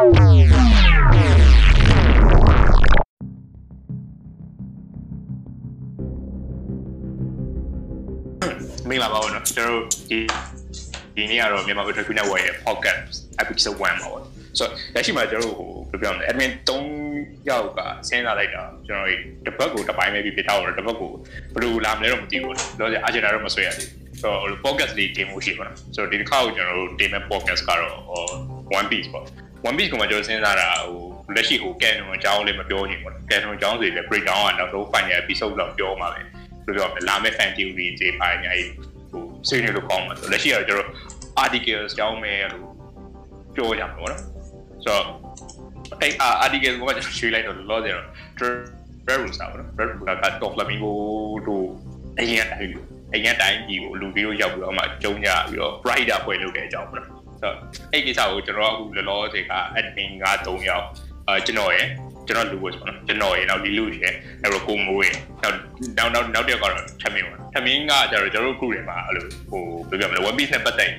မင်္ဂလာပါဘောနော်ကျွန်တော်တို့ဒီဒီနေ့ကတော့မြန်မာ Ultra Network ရဲ့ podcast episode 1ပါဘောဆိုတော့လက်ရှိမှာကျွန်တော်တို့ဟိုဘယ်ပြောမလဲ admin 3ယောက်ကစဉ်းစားလိုက်တာကျွန်တော်တို့တစ်ပတ်ကိုတစ်ပိုင်းပဲပြပြထားတော့တစ်ပတ်ကိုဘယ်လိုလာမလဲတော့မသိဘူးလို့ဆိုတော့ agenda တော့မဆွဲရသေးဘူးဆိုတော့ podcast လေးတင်မှုရှိပါတော့ဆိုတော့ဒီတစ်ခါကိုကျွန်တော်တို့တင်မဲ့ podcast ကတော့ one piece ပေါ့ one piece ကိုမှကျွန်တော်စဉ်းစားတာဟိုလက်ရှိဟို canon အကြောင်းလေးမပြောချင်ဘူး canon အကြောင်းဆိုရင်လည်း breakdown ကနောက်ဆုံး final episode လောက်ပြောမှာပဲပြောပြောလာမယ့် fan theory တွေပါညာကြီးဟိုဆွေးနွေးလို့ကောင်းမှာဆိုလက်ရှိကတော့ကျွန်တော် articles ကြောင်းမယ်လို့ပြောကြမှာပေါ့နော်ဆိုတော့အဲ့ articles ကိုမှကျွန်တော်ရွှေ့လိုက်တော့လောဆယ်တော့ Drerusa ပေါ့နော် Drerusa က Top Flamingo တို့အရင်အတိုင်းအရင်အတိုင်းကြီးကိုလူပြီးတော့ရောက်ပြီးတော့မှကျုံကြပြီးတော့ Brighter ဖွဲ့လုပ်တဲ့အကြောင်းပေါ့နော် ဆိုတော့အဲ့ကိစ္စကိုကျွန်တော်အခုလောလောဆယ်က admin က3ယောက်အဲကျွန်တော်ရဲ့ကျွန်တော်လူဝတ်ပေါ့နော်ကျွန်တော်ရေနောက်ဒီလူရေအဲ့တော့ကိုမိုးရေနောက်နောက်နောက်တစ်ယောက်ကတော့ထမင်းပေါ့ထမင်းကကျတော့ကျွန်တော်တို့ group တွေမှာအဲ့လိုဟိုဘယ်ပြောမလဲ one piece နဲ့ပတ်သက်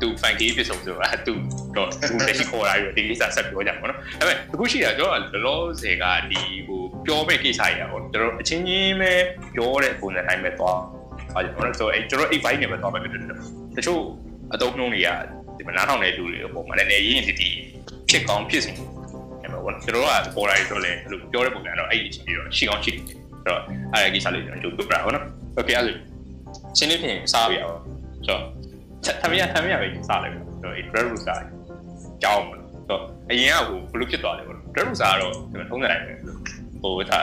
သူ fan game ဖြစ်ဆုံးဆိုတာသူတော့သူလက်ရှိခေါ်လာပြီးဒီကိစ္စဆက်ပြောကြမှာပေါ့နော်ဒါပေမဲ့အခုရှိတာကျွန်တော်ကလောလောဆယ်ကဒီဟိုပြောမဲ့ကိစ္စကြီးอ่ะပေါ့ကျွန်တော်အချင်းချင်းပဲပြောတဲ့ပုံစံတိုင်းပဲသွားအားကြောင့်နော်ဆိုအဲ့ကျွန်တော်အဲ့ vibe နဲ့ပဲသွားမယ်ဖြစ်တယ်တချို့အတုံးနှုံးတွေကဒီ မနားထောင်တဲ့လူတွေအပေါ်မှာလည်းနည်းနည်းရင်းစစ်တီဖြစ်ကောင်းဖြစ်စေအဲ့တော့ကျွန်တော်ကပေါ်လာရတော့လေအဲ့လိုပြောတဲ့ပုံစံတော့အဲ့ဒီအခြေပြီးတော့ရှိကောင်းရှိတယ်အဲ့တော့အဲ့ဒီကိစ္စလေးကျွန်တော်ကြိုးပြတာဟုတ်နော်ဟုတ်ကဲ့အဲ့လိုရှင်းနေပြင်စားပြရအောင်ကျွန်တော်သမီးကသမီးကပဲစားလိုက်ပြီကျွန်တော်အဲ့ dread root ကကြောင်းလို့တော့အရင်ကဟိုဘလို့ဖြစ်သွားတယ်ပေါ့ dread root ကတော့ကျွန်တော်ထုံးတယ်ပဲဟိုဒါ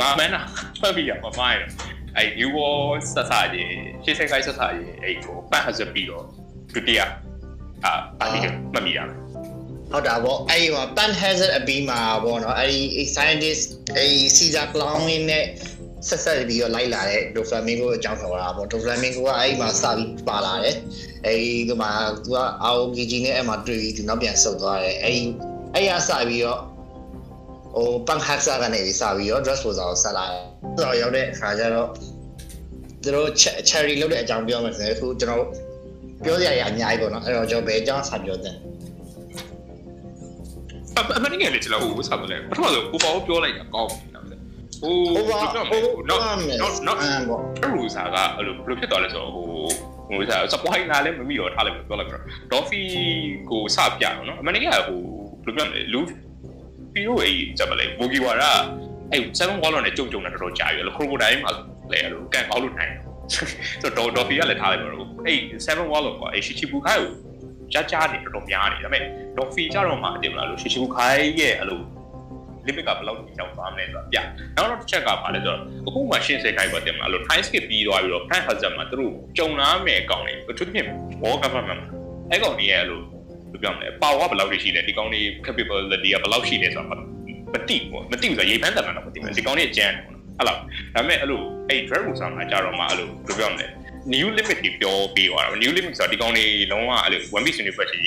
ငါမန်းတာဖတ်ပြီးရမှာမိုင်းတော့အဲ့ new wall ဆက်စားရေးရှေ့ဆက်ကိုက်ဆက်စားရေးအဲ့ဟိုပတ်ဟဇပ်ပြီးတော့ဒုတိယ အာပါတီကမမိတာပဲဟုတ်တာပေါ့အဲ့ဒီမှာ pan hazard အပြီးမှာပေါ့နော်အဲ့ဒီ scientist အဲ့ Caesar clown နဲ့ဆက်ဆက်ပြီးတော့လိုက်လာတဲ့ Do Flamingo အကြောင်းပြောတာပေါ့ Do Flamingo ကအဲ့ဒီမှာစပြီးပါလာတယ်အဲ့ဒီကမှသူက AOGG နဲ့အဲ့မှာတွေ့ပြီးသူနောက်ပြန်ဆုတ်သွားတယ်အဲ့ဒီအဲ့ရစပြီးတော့ဟို pan hazard ကနေပြီးစပြီးတော့ dress poser ကိုဆက်လာတယ်ဆိုတော့ရောက်တဲ့အခါကျတော့သူတို့ cherry လုပ်တဲ့အကြောင်းပြောမယ်ဆိုရင်အခုကျွန်တော် ပြောစရာတွေအများကြီးပေါ့နော်အဲ့တော့ကျွန်တော်ဘယ်အကြောင်းဆက်ပြောတဲ့အမှန်တကယ်လေကျွန်တော်ဟိုဆက်မလဲပထမဆုံးကိုပေါ့ပြောလိုက်တာကောင်းပြီဟိုဟိုတော့ not not not ဟိုစားကအဲ့လိုဘယ်လိုဖြစ်သွားလဲဆိုတော့ဟိုဟိုစား supply လာလဲမမိတော့ထားလိုက်ပြောလိုက်တော့ Doffy ကိုစပြတော့နော်အမှန်တကယ်ဟိုဘယ်လိုပြောလဲလူပြီးတော့အဲ့ကြပါလေဘိုဂီဝါရာအဲ့7 wall နဲ့ကြုံကြုံနေတော်တော်ကြာပြီလို့ crocodile မှာလဲအဲ့လိုကန်ကောက်လို့နိုင် ဆိုတော့ Doffy ကလည်းထားလိုက်ပါတော့အဲ့7 wall ကွာအဲ့ Shichibukai ကိုကြားကြားနေတော်တော်များနေဒါပေမဲ့ Doffy ကြတော့မှတင်မလားလို့ Shichibukai ရဲ့အဲ့လို limit ကဘယ်လောက်ရောက်သွားမလဲဆိုတာပြနောက်တော့တစ်ချက်ကပါလဲဆိုတော့အခုမှရှင်းစေခိုင်းပါတင်မလားလို့ time skip ပြီးသွားပြီးတော့ fan hazard မှာသူတို့ကြုံလာမယ်အကောင့်တွေအထူးသဖြင့် war government မှာအဲ့ကောင်တွေရဲ့အဲ့လိုဘယ်ပြောမလဲ power ဘယ်လောက်ရှိလဲဒီကောင်တွေ capability ကဘယ်လောက်ရှိလဲဆိုတော့မသိဘူးမသိဘူးဆိုရေပန်းတန်တာတော့မသိဘူးဒီကောင်တွေကျန်တယ် ပေါ့နော်အဲ့လောက်ဒါပေမဲ့အဲ့လိုအဲ့ drag ကိုဆောင်လာကြတော့မှအဲ့လိုဘယ်ပြောမလဲ new limit တွေပြောပေးသွားတာ new limit ဆိုတာဒီကောင်တွေလုံးဝအဲ့လို one piece university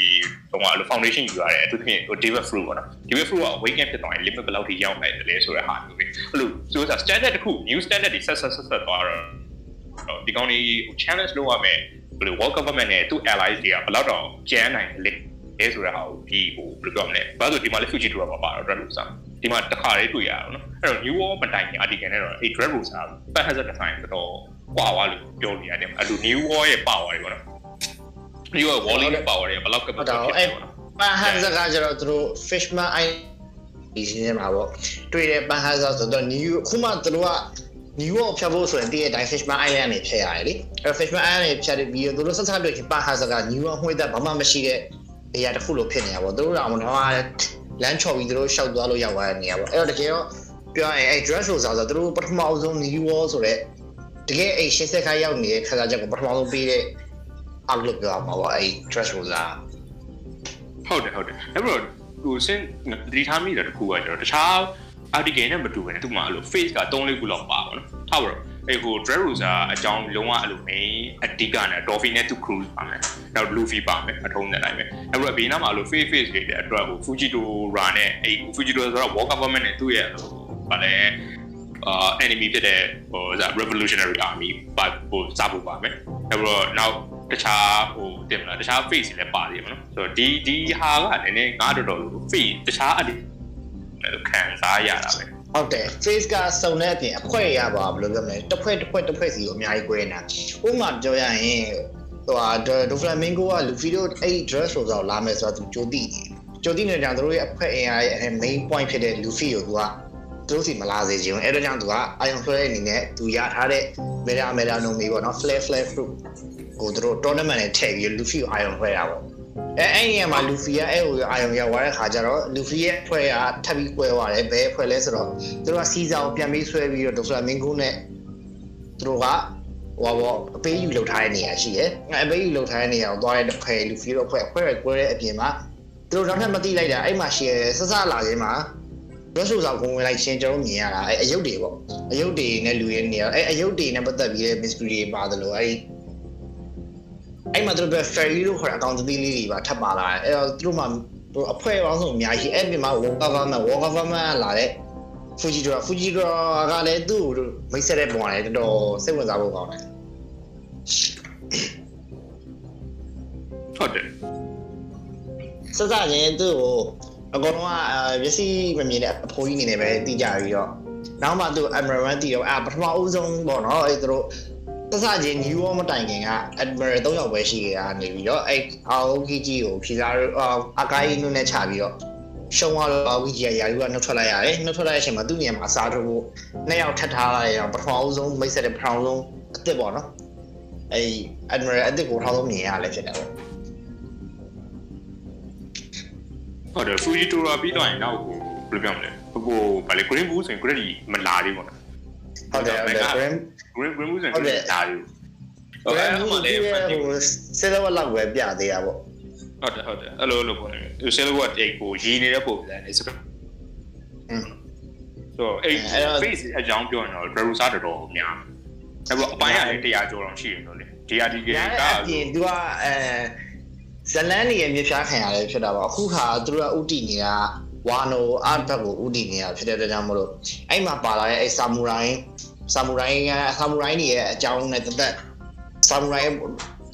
လုံးဝအဲ့လို foundation ယူရတယ်အထူးသဖြင့်ဟို David Fruit ပေါ့နော် David Fruit က awaken ဖြစ်သွားရင် limit ဘယ်လောက်ထိရောက်နိုင်တယ်လဲဆိုတဲ့ဟာမျိုးပဲအဲ့လိုဆိုတော့ standard တစ်ခု new standard တွေဆက်ဆက်ဆက်ဆက်သွားတော့ဒီကောင်တွေ challenge လုပ်ရမယ်ဘယ်လို world government နဲ့သူ့ allies တွေကဘယ်လောက်တော့ကျန်းနိုင်လဲ လဲဆိုတဲ့ဟာကိုဒီဟိုဘယ်လိုပြောမလဲဘာလို့ဒီမှာလဲ Fuji Tour မှာပါတော့ Red Rosa ဒီမှာတစ်ခါလေးတွေ့ရအောင်နော်အဲ့တော့ New War မတိုင်ခင် article နဲ့တော့အဲ့ Red Rosa Pan Hazard design တော့ကွာသွားလို့ပြောလို့ရတယ်အဲ့လို New War ရဲ့ power တွေပေါ့နော် New War Walling ရဲ့ power တွေဘယ်လောက်ကပတ်သက်ဖြစ်လဲပေါ့နော် Pan Hazard ကကျတော့သူတို့ Fishman I ဒီစင်းမှာပေါ့တွေ့တဲ့ Pan Hazard ဆိုတော့ New ခုမှသူတို့က New York ဖြတ်ဖို့ဆိုရင်တည့်ရဲ့ Dine Fishman Island နေဖြတ်ရတယ်လေအဲ Fishman Island နေဖြတ်ပြီးတော့သူတို့ဆက်ဆက်တွေ့ချင် Pan Hazard က New York မှွေးတဲ့ဘာမှမရှိတဲ့ နေရာတစ်ခုလိုဖြစ်နေတာပေါ့သူတို့တော့မတော့လမ်းချော်ပြီးသူတို့ရှောက်သွားလို့ရောက်သွားတဲ့နေရာပေါ့အဲ့တော့တကယ်တော့ပြောရရင်အဲ့ dress ဆိုဆိုသူတို့ပထမအဆုံး New Wall ဆိုတဲ့တကယ်အဲ့ရှင်းဆက်ခါရောက်နေတဲ့ခါစားချက်ကိုပထမဆုံးပေးတဲ့ outlook ပြောမှာပေါ့အဲ့ dress ဆိုစားဟုတ်တယ်ဟုတ်တယ်အဲ့တော့ဟိုစင်ဒီထားမိတယ်တခုကကျတော့တခြား article နဲ့မတူဘဲနဲ့သူ့မှာအဲ့လို face က3လေးခုလောက်ပါပါနော်ထားပါတော့ အဲ့ဟို Dressrosa အကြောင်းလုံးဝအဲ့လို main အဓိကနဲ့ Dolphy နဲ့ သူ cruise ပါမယ်နောက် Luffy ပါမယ်အထုံးနဲ့တိုင်းပဲအဲ့တော့ဘေးနားမှာအဲ့လို face face တွေတဲ့အတွက်ဟို Fujito Ra နဲ့အဲ့ Fujito ဆိုတော့ War Government နဲ့သူ့ရဲ့ဟိုဗာလဲအာ enemy ဖြစ်တဲ့ဟို revolutionary army ပါဟိုစားဖို့ပါမယ်အဲ့တော့နောက်တခြားဟိုတင်မလားတခြား face တွေလည်းပါသေးတယ်မနော်ဆိုတော့ဒီဒီဟာကနည်းနည်းငါတော်တော်လို့ face တခြားအဒီခံစားရတာပဲ ဟုတ်တယ် face ကစုံတဲ့အပြင်အခွဲရပါဘယ်လိုပြောမလဲတစ်ဖွဲ့တစ်ဖွဲ့တစ်ဖွဲ့စီကိုအများကြီး꿰နေတာဥပမာပြောရရင်ဟိုဟာဒိုဖလာမင်ဂိုကလူဖီတို့အဲ့ dress ဆိုတော့လာမယ်ဆိုတော့သူကြိုတိနေကြိုတိနေကြသူတို့ရဲ့အခွဲအင်အားရဲ့ main point ဖြစ်တဲ့လူဖီကိုသူကသူတို့စီမလာစေချင်ဘူးအဲ့ဒါကြောင့်သူကအာယုံဆွဲတဲ့အနေနဲ့သူရထားတဲ့မေရာမေရာနိုမီပေါ့နော် flare flare fruit ကိုသူတို့ tournament နဲ့ထည့်ပြီးလူဖီကိုအာယုံဆွဲတာပေါ့ အဲအဲ့ဒီမှာလူဖီကအဲ့ဟိုအာယုံရောက်သွားတဲ့ခါကျတော့လူဖီရဲ့ဖွဲ့ကထပ်ပြီးကွဲသွားတယ်ဘယ်ဖွဲ့လဲဆိုတော့သူတို့ကစီဇာကိုပြန်ပြီးဆွဲပြီးတော့ဒိုဖလာမင်ဂိုနဲ့သူတို့ကဟိုဘောအပေးယူလောက်ထားတဲ့နေရာရှိရယ်အပေးယူလောက်ထားတဲ့နေရာကိုသွားတဲ့တစ်ဖွဲ့လူဖီတို့ဖွဲ့ဖွဲ့ကွဲတဲ့အပြင်မှာသူတို့တော့ထပ်မသိလိုက်တာအဲ့မှာရှိရယ်စစလာခြင်းမှာရဆူဆောင်ကိုဝင်လိုက်ရှင်းကျွန်တော်မြင်ရတာအဲ့အယုတ်တွေပေါ့အယုတ်တွေနဲ့လူရဲ့နေရာအဲ့အယုတ်တွေနဲ့ပတ်သက်ပြီးတဲ့ mystery တွေပါတယ်လို့အဲ့ အဲ့မှာသူတို့ ferry လို့ခေါ်တဲ့အကောင့်သတိလေးတွေပါထပ်ပါလာတယ်အဲ့တော့သူတို့မှသူအဖွဲပေါင်းစုံအများကြီးအဲ့ဒီမှာ work government work government လာတဲ့ Fujidora Fujidora ကလည်းသူ့ကိုမိတ်ဆက်တဲ့ပုံရတယ်တော်တော်စိတ်ဝင်စားဖို့ကောင်းတယ်ဟုတ်တယ်စစချင်းသူ့ကိုအကောင်လုံးကမျက်စိမမြင်တဲ့အဖိုးကြီးနေနေပဲတီးကြပြီးတော့နောက်မှသူ Admiral တီးတော့အပထမဦးဆုံးပေါ့နော်အဲ့သူတို့ စစချင်း New York မတိုင်ခင်က Admiral 3ယောက်ပဲရှိခဲ့တာနေပြီးတော့အဲ့ Aoki ကြီးကိုဖြီစားအာကာအီနုနဲ့ချပြီးတော့ရှုံးသွားတော့ Aoki ကြီးကယာယူကနှုတ်ထွက်လိုက်ရတယ်နှုတ်ထွက်လိုက်တဲ့အချိန်မှာသူ့နေရာမှာအစားထိုးဖို့နှစ်ယောက်ထပ်ထားလိုက်ရအောင်ပထမဦးဆုံးမိတ်ဆက်တဲ့ပထမဦးဆုံးအစ်စ်ပေါ့နော်အဲ့ Admiral အစ်စ်ကိုထောက်ဆုံးမြင်ရလဲဖြစ်တယ်ပေါ့ဟုတ်တယ် Fujitora ပြီးတော့ရင်နောက်ကိုဘယ်လိုပြောမလဲဟိုဗာလေ Green Bull ဆိုရင် Green မလာသေးဘူးနော်ဟုတ်တယ်ဟုတ်တယ် Graham Green Green Bull ဆိုရင်ဟုတ်တယ်လာသေးဘူးဟုတ်တယ်ဟိုလေဟိုစေတဝက်လောက်ပဲပြသေးတာပေါ့ဟုတ်တယ်ဟုတ်တယ်အဲ့လိုလိုပေါ့လေဆယ်လို့ကတိတ်ကိုရည်နေတဲ့ပုံစံနဲ့ဆိုတော့อืมဆိုအဲ့အဲ့တော့ face အကြောင်းပြောရင်တော့ Verusa တော်တော်များတယ်အဲ့ပေါ့အပိုင်းကလည်းတရားကျော်အောင်ရှိရင်တော့လေ DRDK ညာကအပြင်သူကအဲဇလန်နေရဲ့မြေဖြားခံရတယ်ဖြစ်တာပါအခုခါသူတို့ကဥတီနေတာဝါနိုအာဘက်ကိုဥတီနေတာဖြစ်တဲ့အတွက်ကြောင့်မလို့အဲ့မှာပါလာတဲ့အဲ့ဆာမူရိုင်း ဆာမူရိုင်းကဆာမူရိုင်းတွေရဲ့အကြောင်းနဲ့တသက်ဆာမူရိုင်း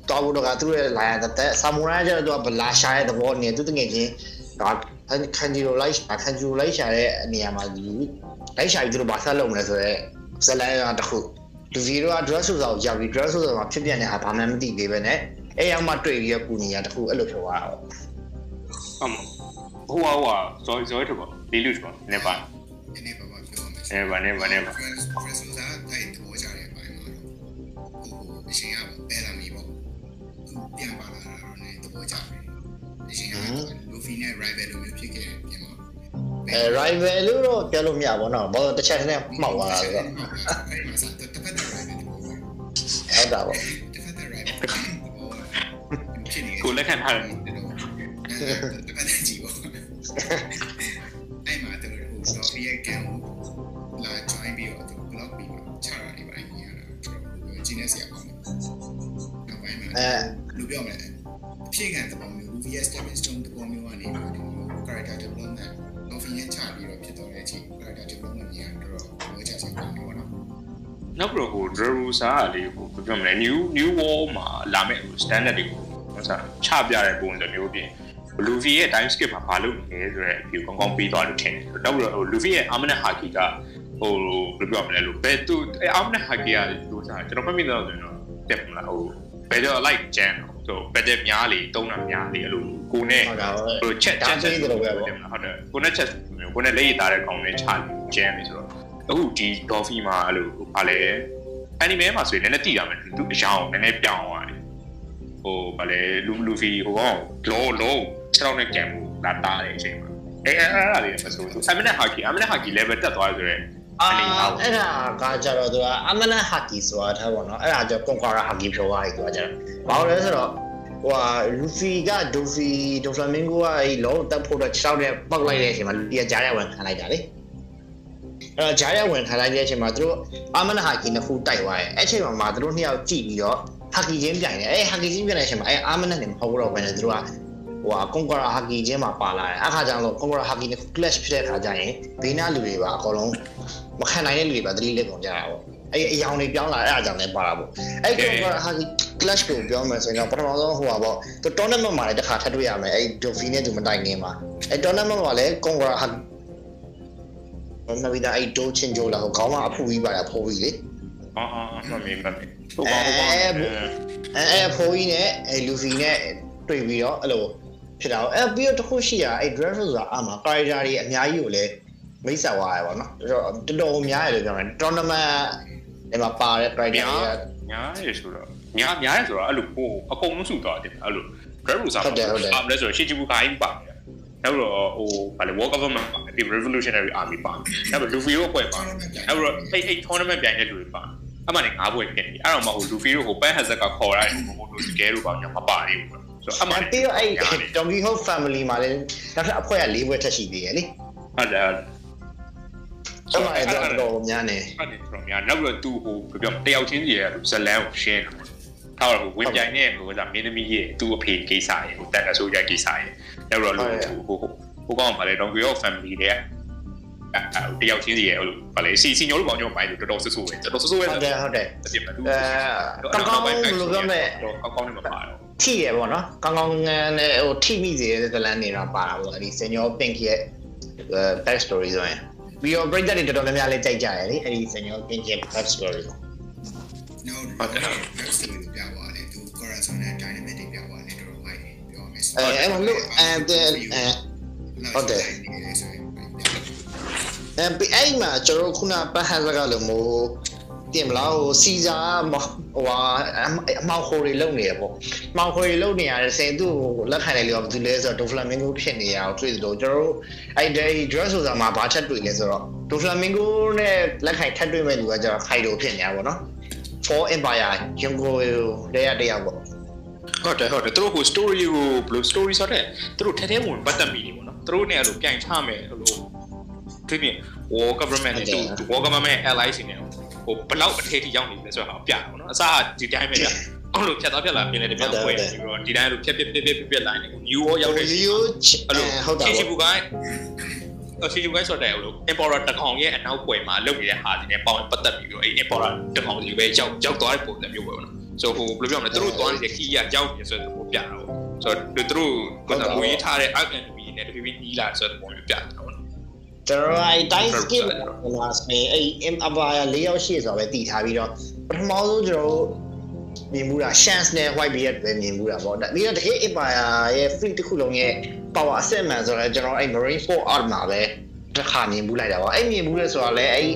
တော်ဘူးတော့ကသူတို့ရဲ့လာရတဲ့သက်ဆာမူရိုင်းကျတော့သူကဘလာရှာရဲ့သဘောနဲ့သူတငယ်ချင်းဒါခန်ဂျီလိုလိုက်ခန်ဂျီလိုလိုက်ရှာတဲ့နေရာမှာလူလိုက်ရှာပြီးသူတို့ဘာဆက်လုပ်မလဲဆိုတော့ဇလန်ကတခုလူဗီတို့က dress ဆိုတော့ရောက်ပြီး dress ဆိုတော့ဖြစ်ပြနေတာဘာမှမသိသေးပဲနဲ့အဲ့ရောက်မှတွေ့ပြီးတော့ကူညီရတခုအဲ့လိုဖြစ်သွားတာပေါ့ဟုတ်မှာဟိုဟိုဟိုဇော်ဇော်တော့ဒီလူတော့နေပါဒီနေ့ဘာ အဲဘာနဲ့ဘာနဲ့ဘာခရစ်စမတ်အဲ့တဘောကြတဲ့အပိုင်းမှာတော့ဟိုအရှင်ကဘယ်လာမီပေါ့သူပြန်ပါလာတာတော့ ਨੇ တဘောကြတယ်အရှင်ကလိုဖီနဲ့ rival လိုမျိုးဖြစ်ခဲ့တယ်ပြန်ပါအဲ rival လို့တော့ပြောလို့မရပါတော့ဘာလို့တစ်ချက်တည်းမှောက်သွားတာဆိုတော့အဲ့မှာစတဲ့တစ်ဖက်တဲ့ rival တဘောပဲဟုတ်တာပေါ့တစ်ဖက်တဲ့ rival ကိုလက်ခံထားတယ်တစ်ဖက်တဲ့ကြီးပေါ့အဲ့မှာတော်တော်ဟို Sophia ကံကို အဲလူပြောမလဲအဖြစ်ခံသဘောမျိုး VS stepping stone သဘောမျိုးကနေပြီးတော့ character development confidence ချပြီးတော့ဖြစ်တော့တဲ့အချိန် character development ကြီးကတော့ဘောချစေကောင်းတယ်ပေါ့နော်နောက်ပြီးတော့ဟို Verusa ကလေဟိုဘယ်ပြောမလဲ new new wall မှာလာမဲ့ဟို standard တွေကိုဟိုစားချပြတဲ့ပုံစံမျိုးပြင် Luffy ရဲ့ time skip မှာဘာလုပ်နေလဲဆိုတော့ view ကောင်းကောင်းပြီးသွားလို့ထင်တယ်နောက်ပြီးတော့ဟို Luffy ရဲ့ Armament Haki ကဟိုဘယ်လိုပြောမလဲလို့ဘယ်သူအဲ Armament Haki ကလို့စားကျွန်တော်မှတ်မိတော့ဆိုရင်တော့တက်မလားဟို ဘယ်တော့ like jam ဆိုဘယ်တဲ့များလေတုံးတာများလေအဲ့လိုကိုနဲ့ဟုတ်တာပေါ့ဟိုချက်ဒါချက်သေးတယ်လို့ပဲပေါ့ဟုတ်တယ်ကိုနဲ့ချက်မျိုးကိုနဲ့လက်ရည်သားတဲ့ကောင်နဲ့ချလို့ကျန်းနေဆိုတော့အခုဒီ Dolphy မှာအဲ့လိုဗာလဲ anime မှာဆိုရင်လည်းနည်းနည်းတိရမယ်သူအရောင်နည်းနည်းပြောင်းသွားတယ်ဟိုဗာလဲလူလူဖီဟိုကောင်လောလုံးခြေထောက်နဲ့ကြံမှုလာတားတဲ့အချိန်မှာအဲအဲအဲ့ဒါလေးမဆိုသူအမနဲ့ဟာကီအမနဲ့ဟာကီ level တက်သွားဆိုရဲ အာအဲ့ဒါကကြတော့သူကအမနဟာကီဆိုတာထားပေါ့နော်အဲ့ဒါကြောင့်ကွန်ကွာရာဟာကီဖြိုသွားပြီသူကကြတော့ဘာလို့လဲဆိုတော့ဟိုဟာလူဖီကဒိုဖီဒိုဖလာမင်ဂိုကအဲ့လောတက်ဖို့တော့6တဲ့ပောက်လိုက်တဲ့အချိန်မှာလူတီကကြားရဝင်ခံလိုက်တာလေအဲ့တော့ဂျားရဝင်ခံလိုက်တဲ့အချိန်မှာသူတို့အာမနဟာကီနှစ်ခုတိုက်သွားတယ်အဲ့ချိန်မှာမှသူတို့နှစ်ယောက်ကြည့်ပြီးတော့ဟာကီချင်းပြိုင်တယ်အဲ့ဟာကီချင်းပြိုင်တဲ့အချိန်မှာအဲ့အာမနနဲ့မဟုတ်တော့ဘဲနဲ့သူတို့က ဟိုဟာကွန်ကွာရာဟာကီချင်းမှာပါလာတယ်အခါကျတော့ကွန်ကွာရာဟာကီနှစ်ခု clash ဖြစ်တဲ့အခါကျရင်ဘေးနာလူတွေပါအကုန်လုံးမခံနိုင်တဲ့လူတွေပါသတိလက်ကုန်ကြတာပေါ့အဲ့အယောင်တွေပြောင်းလာအဲ့အကြောင်းလည်းပါတာပေါ့အဲ့ကွန်ဂရာဟာ clash ကိုပြောမယ်ဆိုရင်တော့ပထမဆုံးဟိုပါပေါ့သူ tournament မှာလည်းတစ်ခါထပ်တွေ့ရမယ်အဲ့ Dolphin နဲ့သူမတိုင်ခင်မှာအဲ့ tournament မှာလည်းကွန်ဂရာဟာနဗီဒါအဲ့ဒိုချင်းဂျိုလာဟိုခေါင်းမအဖူကြီးပါတာဖိုးကြီးလေအော်အော်မမင်းမမင်းဟိုကောင်ဟိုကောင်အဲအဲ့ဖိုးကြီးနဲ့အဲ့လူဖီနဲ့တွေ့ပြီးတော့အဲ့လို ဖြစ်တာအဲ့ပြီးတော့တစ်ခုရှိတာအဲ့ dress ဆိုတာအမှာ character တွေအများကြီးကိုလည်းမိတ်ဆက်သွားရပါတော့တော်တော်များရလို့ပြောမယ် tournament ဒီမှာပါတဲ့ character တွေကညာရဆိုတော့ညာညာရဆိုတော့အဲ့လိုဟိုအကုန်လုံးစုသွားတယ်အဲ့လို drive လို့စားမှာအမလဲဆိုတော့ရှီချီဘူခိုင်းပါတယ်နောက်တော့ဟိုဗာလေ war government ပါတယ်ဒီ revolutionary army ပါတယ်နောက်တော့ Luffy ကိုပွဲပါနောက်တော့အဲ့အဲ့ tournament ပြိုင်တဲ့လူတွေပါအမှန်နဲ့ငါးပွဲဖြစ်နေအဲ့တော့မှဟို Luffy တို့ဟို Pan Hazard ကခေါ်ရတယ်ဟိုဟိုတို့ scale တို့ပါညာမပါသေးဘူးဆိုတော့ အမှန်ပြီးတော့အဲ့ Donkey Kong family မှာလည်းနောက်ထပ်အဖွဲ့က၄ဘွဲထက်ရှိသေးတယ်လေဟုတ်တယ်အဲ့မှာတော့တော်များနေဟုတ်တယ်တော်များနောက်ပြီးတော့သူဟိုပြောတယောက်ချင်းစီရဲ့ဇလန်ကိုရှင်းတယ်ထားတော့ဝင်ပြိုင်နေဟိုကမင်းသမီးရဲ့သူ့အဖေကိစ္စရဲ့ဟိုတန်တဆိုးကြကိစ္စရဲ့နောက်တော့လို့ဟိုဟိုဟိုကောင်ပါလေ Donkey Kong family တဲ့တယောက်ချင်းစီရဲ့ဟိုဗာလေစီစီညိုလို့ပေါင်းကြောပိုင်းလို့တော်တော်ဆဆူပဲတော်တော်ဆဆူပဲဟုတ်တယ်ဟုတ်တယ်အပြစ်မတူအဲကောင်းကောင်းဘယ်လိုပြောမလဲတော့ကောင်းကောင်းနေမှာပါတော့ ထိရပေါ့နော်ကောင်းကောင်းငန်းနဲ့ဟိုထိမိစေတဲ့ဇလန်နေတာပါတာပေါ့အဲ့ဒီ Senior Pink ရဲ့ back story ဆိုရင်ပြီးတော့ break တွေတော်တော်များများလေးကြိုက်ကြတယ်လေအဲ့ဒီ Senior Pink ရဲ့ back story ကိုနောက် back story ပြသွားတယ်သူ corazon နဲ့ dynamic တွေပြသွားတယ်တော်တော်မိုက်တယ်ပြောမယ်ဆိုအဲအဲ့မှာလို့အဲဟုတ်တယ်အဲပြီးအဲ့မှာကျွန်တော်ခုနပတ်ဟန်စကားလို့မို့ တင်မလားဟိုစီဇာဟိုဟာအမောက်ခိုတွေလုံနေရပေါ့မောက်ခိုတွေလုံနေရတယ်စင်သူ့လက်ခံတယ်လို့ဘာလို့လဲဆိုတော့ဒိုဖလာမင်ဂိုဖြစ်နေရအောင်တွေ့တယ်လို့ကျွန်တော်တို့အဲ့ဒီ dress ဆိုတာမှာဘာချက်တွေ့လဲဆိုတော့ဒိုဖလာမင်ဂိုနဲ့လက်ခံထပ်တွေ့မဲ့လူကကျတော့ခိုင်တိုဖြစ်နေရပါတော့ for empire ယုံကိုတရားတရားပေါ့ဟုတ်တယ်ဟုတ်တယ်သူတို့ဟို story ကိုဘယ်လို story ဆိုတဲ့သူတို့ထဲထဲဝင်ပတ်သက်မိနေပေါ့နော်သူတို့နဲ့အဲ့လိုပြိုင်ချမယ်အဲ့လိုတွေ့ပြင် war government နဲ့သူ war government allies နေ ဟိုဘလောက်အထေးထိရောက်နေလဲဆိုတော့ပြတာပေါ့နော်အစားဒီတိုင်းပဲပြအဲ့လိုဖြတ်သွားဖြတ်လာပြင်လေတပြန်ပွဲပြီးတော့ဒီတိုင်းအဲ့လိုဖြတ်ဖြတ်ဖြတ်ဖြတ်ဖြတ်လိုက်နေ new war ရောက်တဲ့ရိုးရိုးအဲ့လိုဟုတ်တာချီချီပေါ့ဘူကိုင်းအချီချီဘူကိုင်းဆိုတဲ့ဟိုလို emperor တကောင်ရဲ့အနောက်ပွဲမှာလုပ်နေတဲ့ဟာဒီနဲ့ပေါင်းပတ်သက်ပြီးတော့အဲ့ emperor တကောင်စီပဲရောက်ရောက်သွားတဲ့ပုံစံမျိုးပဲပေါ့နော်ဆိုဟိုဘယ်လိုပြောမလဲသူတို့သွားနေတဲ့ key ကရောက်နေဆိုတဲ့ပုံပြတာပေါ့ဆိုတော့သူတို့ကငွေထားတဲ့ arc enemy နဲ့တဖြည်းဖြည်းနီးလာဆိုတဲ့ပုံမျိုးပြတာပေါ့နော် ကျွန်တော်အဲ့တိုင်း skip ဟိုမှာစပင်အဲ့ M abaya ၄ယောက်ရှိဆိုတော့ပဲတည်ထားပြီးတော့ပထမဆုံးကျွန်တော်မြင်မှုတာ chance နဲ့ white beard ပဲမြင်မှုတာပေါ့ဒါပြီးတော့တကယ် abaya ရဲ့ fleet တစ်ခုလုံးရဲ့ power asset man ဆိုတော့ကျွန်တော်အဲ့ marine sport art မှာပဲတစ်ခါမြင်မှုလိုက်တာပေါ့အဲ့မြင်မှုလဲဆိုတာလဲအဲ့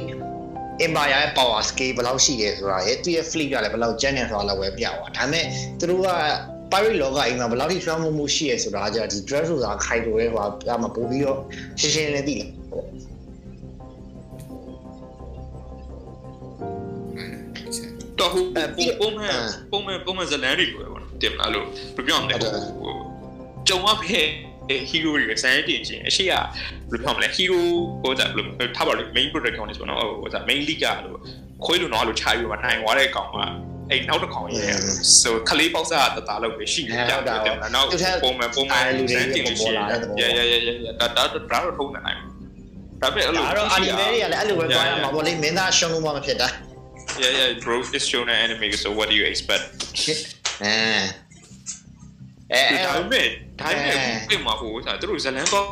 empire ရဲ့ power scale ဘယ်လောက်ရှိတယ်ဆိုတာရဲ့သူရဲ့ fleet ကလည်းဘယ်လောက်ကျန်းနေဆိုတာလည်းဝယ်ပြသွားဒါပေမဲ့သူတို့က pirate လောကအိမ်မှာဘယ်လောက်ထိ strong မှုရှိရဆိုတာကြာဒီ dress ဆိုတာခိုင်တိုရဲဟိုကမှပို့ပြီးတော့ရှင်းရှင်းလင်းလင်းသိတယ်ပေါ့ တော့ဟိုပုံမှန်ပုံမှန်ပုံမှန်ဇလန်တွေလိုပဲပေါ့နော်တင်မလားလို့ဘယ်ပြောမလဲဟိုကြုံရဖဲ hero တွေစမ်းတင်ခြင်းအရှိကဘယ်လိုပြောမလဲ hero ဟိုဒါဘယ်လိုထားပါလို့ main product ကောင်းနေဆိုတော့ဟိုဒါ main league ကလို့ခွေးလို့တော့လို့ခြာပြီးမှနိုင်သွားတဲ့ကောင်ကအဲ့နောက်တစ်ခေါင်ရဲ့ဆိုခလေးပေါက်စားတသားလောက်ပဲရှိနေကြတယ်တယ်နောက်ပုံမှန်ပုံမှန်စမ်းတင်လို့ရှိရင်ရရရရဒါဒါဒါတော့ထုံးနေနိုင် ဒါပေမဲ့အဲ့လိုဒါတော့ anime တွေကလည်းအဲ့လိုပဲသွားရမှာပေါ့လေမင်းသားရှုံးလို့မှမဖြစ်တာ Yeah yeah bro is shown an anime so what do you expect အဲအဲဒါပေမဲ့ဒါပေမဲ့ပြင်မှာဟိုဆိုတာသူတို့ဇလန်ကော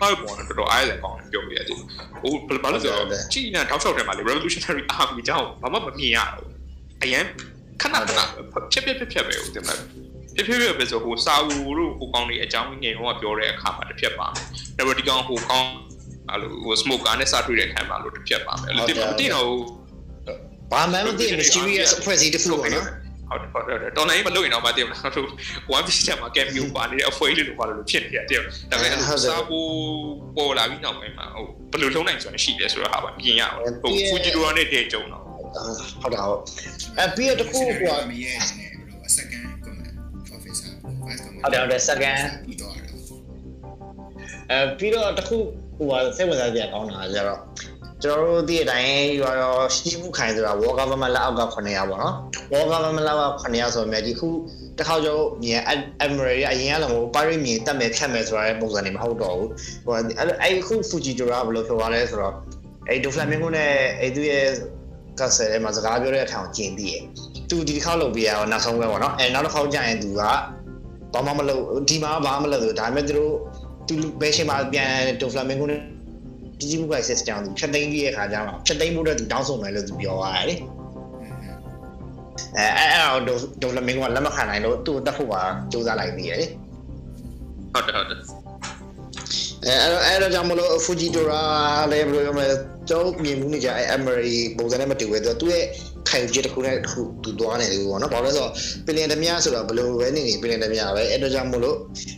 ဟုတ်ပေါ်တော့တော်တော်အားရကောင်းတယ်ပြောပြရတယ်ဟိုဘယ်လိုလဲဆိုတော့ချီနာတောက်လျှောက်ထဲမှာလေ revolutionary army ကြောင်းဘာမှမမြင်ရဘူးအရင်ခဏခဏဖြက်ဖြက်ဖြက်ဖြက်ပဲဟုတ်တယ်မလားဖြက်ဖြက်ဖြက်ပဲဆိုဟိုစာဝူတို့ဟိုကောင်းတွေအကြောင်းငယ်ဟိုကပြောတဲ့အခါမှာတစ်ဖြက်ပါမယ်ဒါပေမဲ့ဒီကောင်ဟိုကောင်း အဲ့လိုဟို smoker နဲ့စားထွေးတဲ့ခံမှာလို့တစ်ဖြက်ပါမယ်အဲ့လိုတင်မတင်တော့ဘာမှမသိ mysterious အဖွဲ့အစည်းတစ်ခုပေါ့နော်ဟုတ်တယ်ဟုတ်တယ်တော်နိုင်မလို့ရင်တော့မသိဘူးလားတို့ one piece ချက်မှာ cameo ပါနေတဲ့အဖွဲလေးလိုပါလို့ဖြစ်နေရတယ်ဒါပေမဲ့စားဖို့ပေါ်လာပြီးနောက်ပိုင်းမှာဟိုဘယ်လိုလုံးနိုင်ဆိုတာရှိတယ်ဆိုတော့ဟာပါပြင်ရအောင်ဟို Fujidora နဲ့တည်းကြုံတော့ဟုတ်တာဟုတ်အဲပြီးတော့တခုဟိုမရဲ့နေဘယ်လို second comment professor vice comment ဟုတ်တယ်ဟုတ်တယ် second ပြီးတော့အဲ့အဲပြီးတော့တခု ဟိုဟာစိတ်ဝင်စားစရာကောင်းတာကြတော့ကျွန်တော်တို့ဒီအတိုင်းရောရောရှိမှုခိုင်ဆိုတာ war government လက်အောက်က900ပေါ့နော် war government လက်အောက်က900ဆိုပေမဲ့ဒီခုတစ်ခါကျော်မြင် admiral ရအရင်ကလည်းဟို pirate မြင်တက်မယ်ဖြတ်မယ်ဆိုတာရဲ့ပုံစံတွေမဟုတ်တော့ဘူးဟိုအဲ့အဲ့ခု Fujidora ဘယ်လိုဖြစ်သွားလဲဆိုတော့အဲ့ Doflamingo နဲ့အဲ့သူရဲ့ကတ်ဆယ်ထဲမှာစကားပြောတဲ့အထောင်ကျင်ပြီးရသူဒီတစ်ခါလုပ်ပြရတော့နောက်ဆုံးပဲပေါ့နော်အဲနောက်တစ်ခါကျရင်သူကဘာမှမလုပ်ဒီမှာဘာမှမလုပ်ဘူးဒါပေမဲ့သူတို့ သူဘယ်ချိန်မှာပြန်တိုဖလာမင်ကိုနဲ့ဒီဂျီဘူကဆက်ကြောင်းသူဖြတ်သိမ်းပြီးတဲ့ခါကျမှဖြတ်သိမ်းဖို့အတွက်သူတောင်းဆိုမယ်လို့သူပြောသွားတယ်လေအဲအဲအဲ့တော့ဒိုဖလာမင်ကိုကလက်မခံနိုင်လို့သူ့တက်ဖို့ပါစူးစမ်းလိုက်ပြီးရလေဟုတ်တယ်ဟုတ်တယ်အဲအဲ့တော့အဲ့တော့ကြောင့်မလို့ဖူဂျီတိုရာလည်းဘယ်လိုပြောမလဲကျွန်တော်မြင်မှုနေကြအဲအမရီပုံစံနဲ့မတူပဲသူရဲ့ ခံယူချက်တစ်ခုနဲ့တစ်ခုသူသွားနေတယ်ပေါ့နော်။ဘာလို့လဲဆိုတော့ပင်လင်ဓမြဆိုတာဘယ်လိုပဲနေနေပင်လင်ဓမြပဲအဲ့တော့ကြောင့်မို့လို့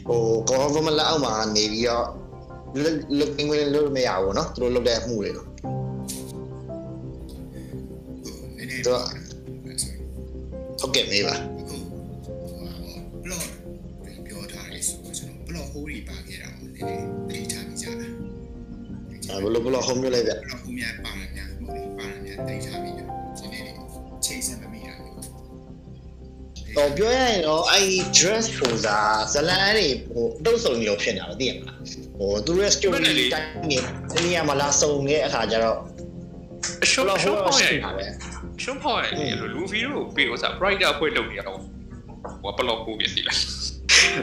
ဟို government လက်အောက်မှာနေပြီးတော့လုလုငွေလို့မရဘူးနော်။သူတို့လုပ်တဲ့မှုတွေတော့တော့ဟုတ်ကဲ့မေးပါပါခဲ့တာကိုနည်းနည်းသိချမိကြတာအဲဘလို့ဘလို့ဟောမျိုးလိုက်ဗျဘလို့ဟောမျိုးပါမယ်ဗျဟုတ်တယ်ပါမယ်သိချမိကြ ဟိုပြောရရင်တော့အဲ့ dress poser ဇလန်တွေဟိုတုပ်ဆုံမျိုးဖြစ်နေတာသိရမလားဟိုသူရဲ့ story တိုင်းနေတနည်းမှာလာစုံတဲ့အခါကျတော့ရှုံးဘယ်လိုရှုံးဟိုဖောက်ရရှိင်တာပဲရှုံးဖောက်ရင်လေလူဗီတို့ပေးဥစား brighter ဖွဲ့လုပ်နေရတော့ဟိုဘလော့ကိုပြစီလား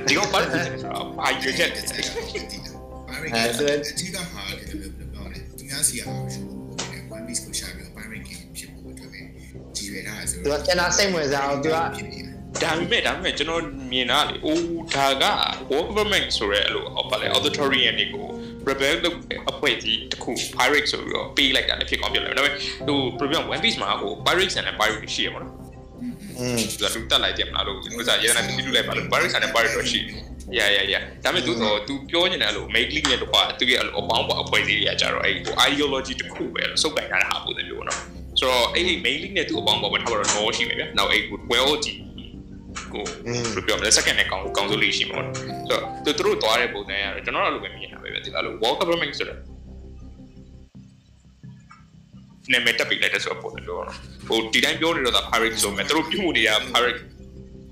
ဒီကောင်ပါလို့ဆိုတော့ဘာရွေးချက်တက်တယ်ပါရီကအကြီးကဟာတယ်လို့ပြောတယ်သူများစီအောင်ရှိဖို့တယ် one piece ကိုရှာပြီး pirate game ဖြစ်ဖို့အတွက်ပဲကြည်ရတာဆိုသူကကျန်တာစိတ်ဝင်စားအောင်သူကဖြစ်နေတယ် ဒါပေမဲ့ဒါပေမဲ့ကျွန်တော်မြင်တာလေအိုးဒါက war government ဆိုရဲအဲ့လိုဟောပါလေ authoritarian တွေကို rebel လုပ်တဲ့အဖွဲကြီးတစ်ခု pirate ဆိုပြီးတော့ပေးလိုက်တာလည်းဖြစ်ကောင်းဖြစ်လာတယ်ဒါပေမဲ့ဟို problem one piece မှာဟို pirate ဆန်နဲ့ pirate ရှိရမှာနော် อืม သူကလူတက်လိုက်တယ်မလားလို့ဥစားရဲနေတူတူလိုက်ပါလို့ pirate ဆန်နဲ့ pirate တော့ရှိရရရဒါပေမဲ့သူတော့ तू ပြောနေတယ်အဲ့လို make league နဲ့တော့သူရဲ့အဲ့လိုအပေါင်းပေါ်အဖွဲကြီးတွေကကြတော့အဲ့ဟို ideology တစ်ခုပဲလို့စုပ်ကိုင်ထားတာဟာပုံစံမျိုးနော်ဆိုတော့အဲ့ဒီ main league နဲ့သူ့အပေါင်းပေါ်မှာထားတော့ no ရှိမယ်ဗျ။နောက်အဲ့ well ဒီ ကိုอืมဘယ်လိုပြောမလဲ second နဲ့ကောင်းကောင်းစိုးလေးရှိမှာပေါ့။ဆိုတော့သူတို့သွားတဲ့ပုံစံရတော့ကျွန်တော်တို့လည်းပဲမြင်တာပဲဗျ။ဒီလို wall government ဆိုတော့နာမည်တက်ပြီးလိုက်တဲ့ဆိုတော့ပုံစံမျိုးပေါ့နော်။ဟိုဒီတိုင်းပြောနေတော့ဒါ pirate ဆိုမဲ့သူတို့ပြုမှုနေတာ pirate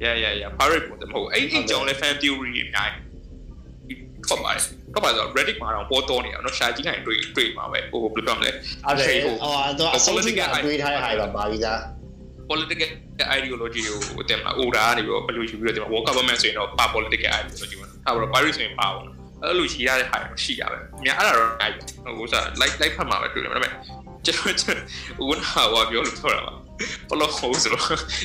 yeah yeah yeah pirate ပုံစံမဟုတ်အဲ့ဒီကြောင့်လည်း fan theory အများကြီးထွက်ပါတယ်။ထွက်ပါဆိုတော့ Reddit မှာတော့ပေါ်တော်နေတာနော်ရှာကြည့်နိုင်တွေ့တွေ့မှာပဲဟိုဘယ်လိုပြောမလဲအဲ့ဒါဟိုတော့အစိုးရကတွေးထားတဲ့ဟာတွေပါပါပြီးသား political ideology ကိုတင်လာ order ကနေပြီးတော့ဘယ်လိုယူပြီးတော့တင်လာ war government ဆိုရင်တော့ပါ political ideology ပေါ့။အဲ့တော့ Paris ဆိုရင်ပါပေါ့။အဲ့လိုရှိရတဲ့ဟာတွေရှိရပဲ။မြန်အဲ့ဒါတော့အဲ့ဟိုစား like like ဖတ်မှာပဲတွေ့တယ်ဒါပေမဲ့ကျွန်တော်ကျွန်တော်ဝန်ဟာဝါပြောလို့ပြောတာပါ။ဘလို့ဟိုဆိုတော့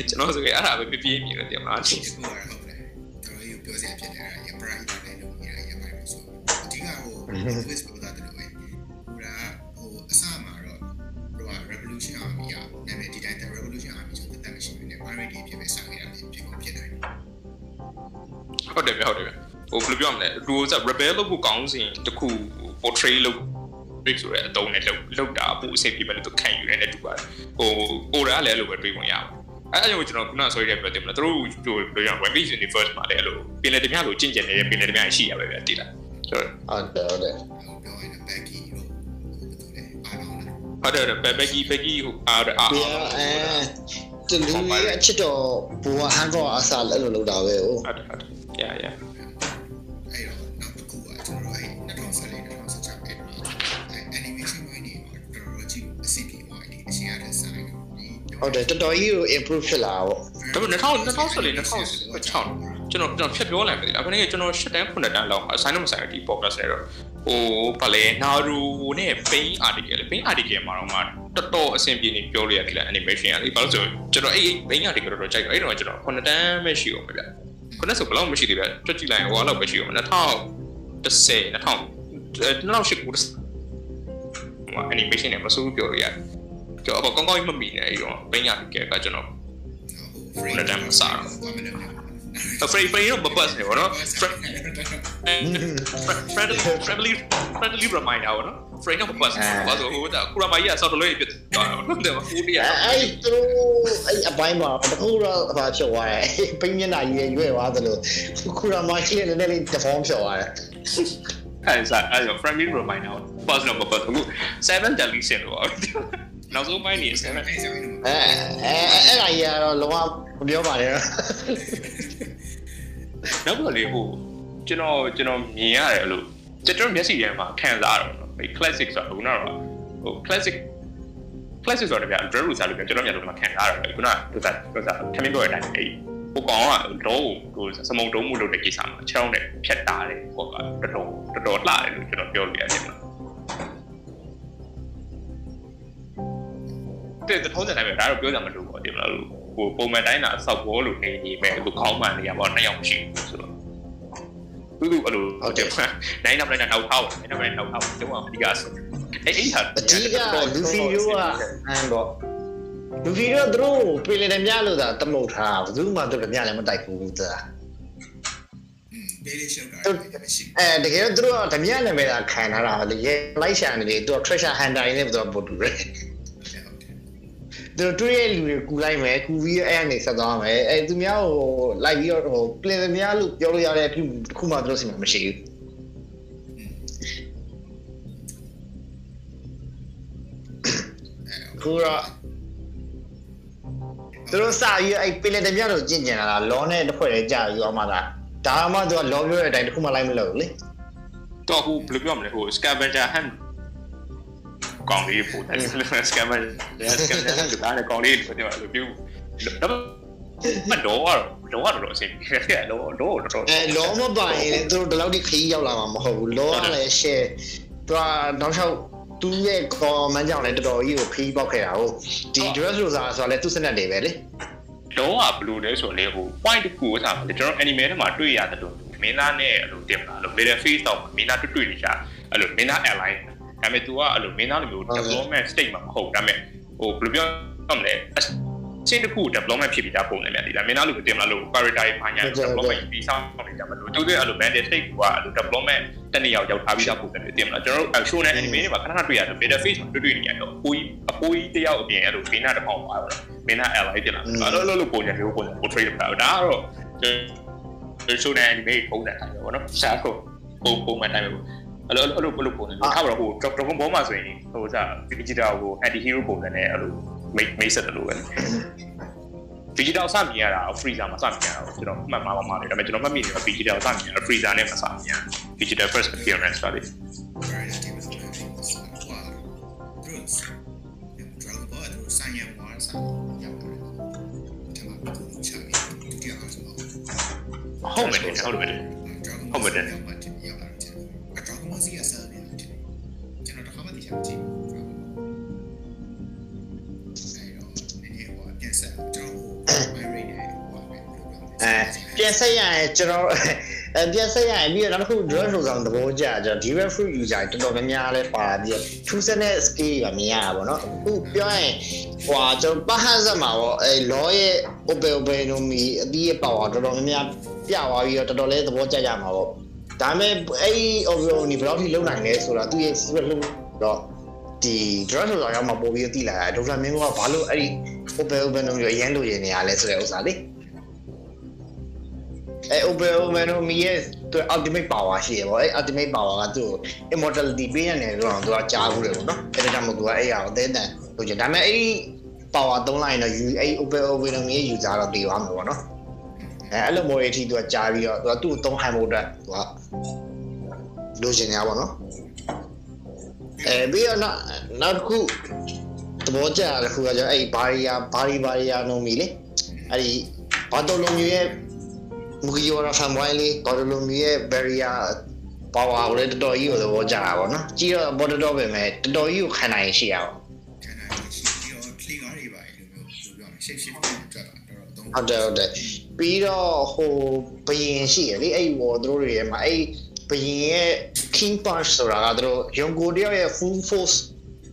ကျွန်တော်ဆိုရင်အဲ့ဒါပဲပြပြမြင်တယ်တင်မလား။ဒီကိုကတော့ဟုတ်တယ်တော်တော်ပြောစရာဖြစ်နေတာရပရိုက်တယ်လို့မြင်ရရပါတယ်ဆိုအဓိကဟို twist ပြောတာတယ်လို့ပဲဟိုဒါဟိုအစမှာတော့ဟို revolution army อ่ะနာမည် မရှိဘူးね pirate တွေဖြစ်ပဲစခဲ့တာဖြစ်ဖြစ်ကုန်ဖြစ်တယ်ဟုတ်တယ်ဗျဟုတ်တယ်ဗျဟိုဘယ်လိုပြောမလဲလူစား rebel လို့ကိုကောင်းစဉ်တခု portray လုပ် break ဆိုတဲ့အတုံးနဲ့လောက်လောက်တာပို့အဆင်ပြေမယ်လို့သူခံယူရတယ်တူပါတယ်ဟို order လည်းအဲ့လိုပဲတွေးပုံရပါအဲ့အကြောင့်ကျွန်တော်ခုနဆွေးရပြတယ်မလားသူတို့ဟိုဘယ်လိုရ One Piece Universe မှာလည်းအဲ့လိုပင်လယ်တမလို့ကျင့်ကြံနေတဲ့ပင်လယ်တမရှိရပဲဗျတိလားဆိုတော့ဟုတ်တယ်ဟုတ်တယ်ဟိုပြောရင် Becky တို့ဟိုဘယ်လိုလဲအားလုံးလားဟုတ်တယ်ဘယ်ဘက်ကြီးဘက်ကြီးဟိုအားအားပြအဲ တလူရဲ့အချစ်တော်ဘူဟန်ကောအစားလည်းအဲ့လိုလုပ်တာပဲဟိုဟုတ်တယ်ဟုတ်တယ် yeah yeah အဲ့တော့နောက်တစ်ခုကကျွန်တော်အဲ့2014 2016အဲ့တော့အဲ့ animation ဘိုင်းတွေတော့တော်တော်ကြီးအစီအပြေပါဒီအရှင်ရတဲ့ဆိုင်ဒီဟုတ်တယ်တော်တော်ကြီးကို improve ဖြစ်လာပေါ့ဒါပေမဲ့2000 2014 2016ကျွန်တော်ကျွန်တော်ဖြတ်ပြောလိုက်ပြီအခုနေ့ကျွန်တော်7တန်း9တန်းလောက်အဆိုင်တော့မဆိုင်ဒီ podcast နဲ့တော့ဟိုဗလဲနာရူနဲ့ paint article လေ paint article မှာတော့မှ တော်တော်အဆင်ပြေနေပြောလို့ရတယ် animation ကလေဘာလို့ဆိုကျွန်တော်အဲ့ paint article တော်တော်ကြိုက်တော့အဲ့တော့ကျွန်တော်9တန်းပဲရှိအောင်ပဲဗျခုနကဆိုဘယ်လောက်မရှိသေးဗျတွက်ကြည့်လိုက်ဟိုလောက်ပဲရှိအောင်2010 2000 2008ကိုဟို animation နဲ့မစိုးပြောလို့ရတယ်ကျွန်တော်အကောင်းကောင်းမမီနေအဲ့တော့ paint article ကကျွန်တော် friend တမ်းမစားတော့ afraid afraid တော့မပတ်နေဘောနော် friendly friendly friendly reminder ဘောနော် friend တော့မပတ်နေဘာလို့ဟိုဒါကုရမကြီးကဆောက်တလို့ပြသွားတာနော်တဲ့ဘူးတရားအဲ့သူအဲ့အပိုင်းမှာတခုတော့အပါဖြစ်သွားတယ်ပိမျက်နှာကြီးရွယ်သွားသလိုခုရမရှိတဲ့နည်းနည်းလေး deform ဖြစ်သွားတယ်အဲ့ဒါအဲ့တော့ friendly reminder ပတ်တော့မပတ်ဘူး7 deadly sin လို့နောက်ဆုံးပိုင်းနေ7အဲအဲအဲ့ဒါကြီးကတော့လုံးဝမပြောပါနဲ့နောက်တော့လေဟိုကျွန်တော်ကျွန်တော်မြင်ရတယ်လို့ကျွန်တော်မျက်စိထဲမှာခံစားရတော့ နော် classic ဆိုတော့ခုနကတော့ဟို classic classic ဆိုတော့ဗျာ dread root စားလို့ကျွန်တော်မြန်လို့မခံရတော့ဘူးခုနကသူစားသူစားထမင်းပြောတဲ့အတိုင်းအဲ့ဟိုကောင်ကတော့ဟိုစမုံတုံးမှုလုပ်တဲ့ကိစ္စမှာခြေထောက်နဲ့ဖြတ်တာတယ်ဟိုကတော်တော်တော်တော်လှတယ်လို့ကျွန်တော်ပြောလို့ရတယ်မှာတဲ့ထုံးတဲ့တိုင်းပဲဒါတော့ပြောကြမလို့ပေါ့ဒီမလားလို့ဟိုပုံမှန်တိုင်းတာစောက်ဘောလို့နေနေမဲ့ဟိုခေါင်းမှန်နေရပေါ့နှစ်ယောက်ရှိဘူးဆိုတော့ သူတို့အဲ့လိုဟုတ်တယ်နိုင်နောက်နိုင်နောက်ထောက်နိုင်နောက်နိုင်နောက်ထောက်ကျွန်တော်အဓိကဆိုအဲ့အဲ့ဟာအကြီးကလူဖီရိုးကအန်တော့လူဖီရိုးသူတို့ပြည်လေမြလို့သာတမုတ်ထားဘယ်သူမှသူတို့မြလည်းမတိုက်ဘူးသာอืมပေးလေးရှုပ်တာမရှိအဲတကယ်တော့သူတို့ကဓမြနာမည်သာခံထားတာလေရဲလိုက်ရှာနေလေသူက treasure hunter နဲ့သူကပို့တူတယ် ဘူးဟုတ်တယ်ဟုတ်တယ်သူတို့တွေ့ရလူတွေကူလိုက်မယ်ကူပြီးအဲ့အနေဆက်သွားမယ်အဲသူများဟိုလိုက်ပြီးတော့ဟို play များလို့ပြောလို့ရတဲ့အဖြစ်တစ်ခုမှသူတို့စီမှာမရှိဘူးอืมခုတော့သူတို့စာရေးအဲ့ play တများလို့ကျင့်ကြံလာတာလောနဲ့တစ်ဖွဲ့လေးကြာယူအောင်မလားဒါမှသူကလောပြောတဲ့အတိုင်းတစ်ခုမှလိုက်မလို့လေတော့ဟိုဘယ်လိုပြောမလဲဟို scavenger hunt ကောင်လေးပို့တယ် scavenger scavenger hunt ကလည်းကောင်လေးဆိုတော့လို့ပြောတော့မတော့တော့တော့အဆင်ပြေတယ်တော့တော့တော့အဲလောမပိုင်ရင်သူတို့ဒီလောက်ထိခရီးရောက်လာမှာမဟုတ်ဘူးလောကလည်း share သူကနောက်လျှောက်သူ့ရဲ့ comment ကြောင့်လည်းတော်တော်ကြီးကိုခရီးပေါက်ခဲ့တာဟုတ်ဒီ dress လို့ဆိုတာဆိုတော့လည်းသူ့စနက်တွေပဲလေတော့ကဘယ်လိုလဲဆိုတော့လေဟို point တစ်ခုဆိုတာကျွန်တော် anime ထဲမှာတွေ့ရတယ်လို့မင်းသားနဲ့အဲ့လိုတင်လာလို့ middle face တော့မင်းသားတွေ့တွေ့နေကြအဲ့လိုမင်းသား airline ဒါပေမဲ့ तू ကအဲ့လိုမင်းသားလိုမျိုး development state မှာမဟုတ်ဒါပေမဲ့ဟိုဘယ်လိုပြောရမလဲချင်းတစ်ခု development ဖြစ်ပြီးသားပုံနဲ့မြန်ဒီလားမင်းသားလိုတင်လာလို့ character ဘာညာ development ပြီးဆောင်နေကြမလို့သူတို့အဲ့လို bandit state ကအဲ့လို development တနည်းရောက်ရောက်ထားပြီးသားပုံနဲ့တင်လာကျွန်တော်တို့ show နဲ့ anime တွေမှာခဏခဏတွေ့ရတယ် middle face မှာတွေ့တွေ့နေရတော့အပိုးကြီးအပိုးကြီးတယောက်အပြင်အဲ့လိုမင်းသားတစ်ပေါက်ပါတော့မင်းသား ally တင်လာအဲ့လိုလိုပုံညာမျိုးပုံ portray လုပ်တာဒါကတော့ကျွန်တော် show နဲ့ anime ပုံစံတိုင်းပဲပေါ့နော်ရှားကိုပုံပုံမှန်တိုင်းပဲပေါ့ အဲ့လိုအဲ့လိုအဲ့လိုပုံစံမျိုးထားပါတော့ဟို Dragon Ball မှာဆိုရင်ဟိုစား digital ဟို anti hero ပုံစံနဲ့အဲ့လို make make ဆက်တယ်လို့ပဲ digital စမြင်ရတာ freezer မှာစမြင်ရတာကျွန်တော်မှတ်မှာပါမှာလေဒါပေမဲ့ကျွန်တော်မှတ်မိနေတာ digital စမြင်ရတာ freezer နဲ့မစမြင်ရ digital first appearance ပါလေ variety ပဲဆိုတော့ဟွာသူတို့ Dragon Ball သူတို့ဆိုင်ရဝါစာရောက်တယ်။ဒီမှာဘယ်လိုချပြီးဒုတိယအားဆိုတော့ဟုတ်မယ်ဟုတ်တယ် Dragon Ball ရောက်မှတ ကျွန်တော်တစ်ခါမှသိချင်မကြည့်ဘူး Dragon Ball ။အဲတော့နည်းနည်းဟိုပြန်ဆက်ကျွန်တော်ဟို my rate နဲ့ဟိုပဲဘယ်လိုပြောလဲအဲပြန်ဆက်ရရင်ကျွန်တော်အဲပြန်ဆက်ရရင်ပြီးတော့နောက်တစ်ခု dress လို့ဆောင်သဘောကျကျွန်တော် direct fruit user တော်တော်များများလဲပါပြီးတော့ထူးဆန်းတဲ့ skill ကမြင်ရတာပေါ့နော်အခုပြောရင်ဟွာကျွန်တော်ပဟန်ဆက်မှာပေါ့အဲ law ရဲ့ open open တို့မီအပြီးရဲ့ power တော်တော်များများပြသွားပြီးတော့တော်တော်လေးသဘောကျကြမှာပေါ့ဒါပေမဲ့အဲ့ဒီ open open ဘယ်လောက်ထိလုံနိုင်လဲဆိုတာသူရဲ့ secret လို့ တော့ဒီ dress လို့ဆောင်ရောက်မှာပို့ပြီးသိလာတာဒေါက်တာမင်းကဘာလို့အဲ့ဒီ open open တို့အရင်လိုရနေရလဲဆိုတဲ့ဥစ္စာလေအဲ open open တို့မီရဲ့သူ ultimate power ရှိရပေါ့အဲ ultimate power ကသူ့ immortality ပေးရတယ်လို့တော့သူကကြားဘူးတယ်ပေါ့နော်အဲဒါကြောင့်မို့သူကအဲ့ရအောင်အသေးတန်လို့ကျဒါပေမဲ့အဲ့ဒီ power သုံးလိုက်ရင်တော့ you အဲ့ open open တို့မီရဲ့ user တော့တည်သွားမှာပေါ့နော်အဲအဲ့လိုမျိုးအထိသူကကြားပြီးတော့သူကသူ့ကိုသုံးဟန်ဖို့အတွက်သူကလိုချင်နေတာပေါ့နော် အဲပြီးတော့နောက်နောက်တစ်ခုသဘောကျတာတစ်ခုကကျတော့အဲ့ဘာရီယာဘာရီဘာရီယာနိုမီလေအဲ့ဒီဘာတော်လုံးမျိုးရဲ့မူဂီယောရာဖန်ဝိုင်းလေးဘာတော်လုံးမျိုးရဲ့ဘရီယာပါဝါကိုလည်းတော်တော်ကြီးကိုသဘောကျတာပေါ့နော်ကြည့်တော့ဘောတော်တော်ပဲမဲ့တော်တော်ကြီးကိုခံနိုင်ရှိရပါခန္ဓာရှိပြီးတော့ clean ကားတွေပါလို့မျိုးပြောပြော shape shift တက်တာတော့တော့ဟုတ်တယ်ဟုတ်တယ်ပြီးတော့ဟိုဘယင်ရှိရလေအဲ့ဝေါ်တို့တွေရဲ့မှာအဲ့ဘယင်ရဲ့ king punch ဆိုတာကတို့ယုံကိုတယောက်ရဲ့ full force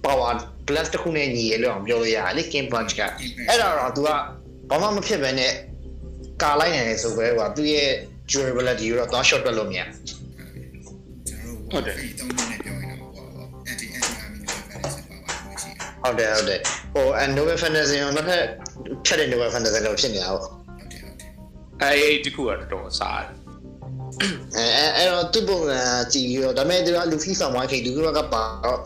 power plus တစ်ခုနဲ့ညီရလို့အောင်ပြောလို့ရတယ်လေ king punch ကအဲ့ဒါတော့ तू ကဘာမှမဖြစ်ဘဲနဲ့ကာလိုက်နိုင်တယ်ဆိုပဲကွာသူရဲ့ durability ကိုတော့သွား short တွက်လို့မရကျွန်တော်တို့ဒီတုံးနဲ့ပြောရင်တော့ဟို anti anti amino acid ပါပါလို့ရှိတယ်ဟုတ်တယ်ဟုတ်တယ်ဟို Nobel Fantasy ကိုနောက်ထပ်ဖြတ်တဲ့ Nobel Fantasy လို့ဖြစ်နေတာပေါ့ဟုတ်တယ်ဟုတ်တယ်အဲအဲ့ဒီခုကတော်တော်စားတယ် အဲအဲအဲ့တော့သူ့ပုံစံကြည့်ပြီးတော့ဒါပေမဲ့သူကလူဖီဖန်ဝိုင်းခေလူကကပါတော့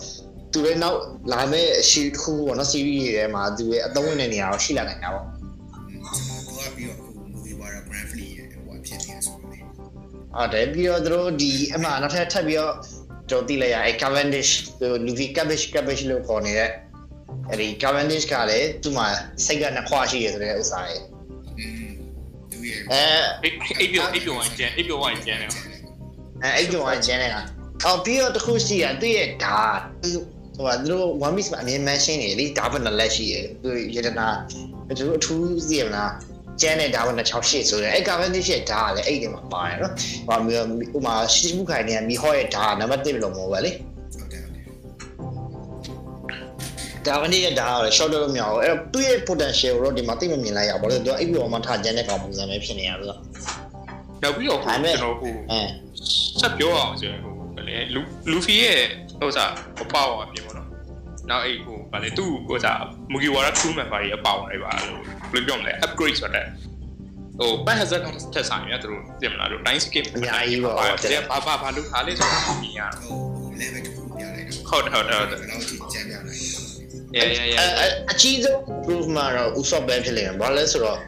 သူရဲ့နောက်လာမဲ့အရှိတစ်ခုပေါ့နော် series တွေထဲမှာသူရဲ့အသုံးဝင်တဲ့နေရာကိုရှိလာနိုင်တာပေါ့ကျွန်တော်တို့ကပြီးတော့ခု movie ပါတော့ grand flee ရဲ့ဟိုဖြစ်နေဆိုတော့လေဟုတ်တယ်ပြီးတော့သူတို့ဒီအမှနောက်ထပ်ထပ်ပြီးတော့ကျွန်တော်သိလိုက်ရအဲ Cavendish သူ Luffy Cavendish Cavendish လို့ခေါ်နေတဲ့အဲ့ဒီ Cavendish ကလည်းသူ့မှာစိတ်ကနှစ်ခွရှိရဆိုတဲ့ဥစ္စာရဲ့อืมသူရဲ့ အဲအိပ်အိပ်ပြောအိပ်ပြောဝိုင်းကျန်အိပ်ပြောဝိုင်းကျန်တယ်အဲအဲ့ကြောင့်အကျန်းနေတာအော်ပြီးတော့တစ်ခုရှိရသူ့ရဲ့ဓာတ်ဟိုကသူတို့ one piece မှာအမြင်မှန်ရှင်းနေလေဓာတ်ဘယ်နှလက်ရှိရသူရတနာသူတို့အထူးသိရမလားကျန်းတဲ့ဓာတ်ဘယ်နှ6ရှစ်ဆိုတော့အဲ့ Cavendish ရဲ့ဓာတ်ကလည်းအဲ့ဒီမှာပါတယ်နော်ဟိုမှာဟိုမှာရှိမှုခိုင်နေမီဟောရဲ့ဓာတ်နံပါတ်1လို့မဟုတ်ပါလေ ဒါကနေရဒါကတော့ short လို့မရဘူးအဲ့တော့သူ့ရဲ့ potential ကိုတော့ဒီမှာသိမမြင်လိုက်ရပါဘူးသူကအဲ့ဒီပေါ်မှာထားကျန်တဲ့ကောင်ပုံစံပဲဖြစ်နေရလို့နောက်ပြီးတော့ဟိုကျွန်တော်ဟိုအဲဆက်ပြောအောင်ဆိုရင်ဟိုဗလေလူလူဖီရဲ့ဟိုစားဟိုပါဝါပြင်ပေါ့နော်နောက်အဲ့ဟိုဗလေသူ့ဟိုစားမူဂီဝါရာ crew member ရဲ့ပါဝါတွေပါလို့ဘယ်လိုပြောမလဲ upgrade ဆိုတဲ့ဟို ban hazard ကတက်ဆိုင်ရသူတို့ပြင်မလားတို့ time skip အများကြီးပေါ့တဲ့ဘာဘာဘာလို့ထားလဲဆိုတော့မြင်ရဟို level တစ်ခုပြလိုက်တာဟုတ်တယ်ဟုတ်တယ်ဟုတ်တယ်ဘယ်လောက်ထိကျန်ပြလိုက် yeah yeah အ yeah အကြီးဆုံး proof မှာတော့ Usopp ပဲဖြစ်နေတယ်ဘာလဲဆိုတော့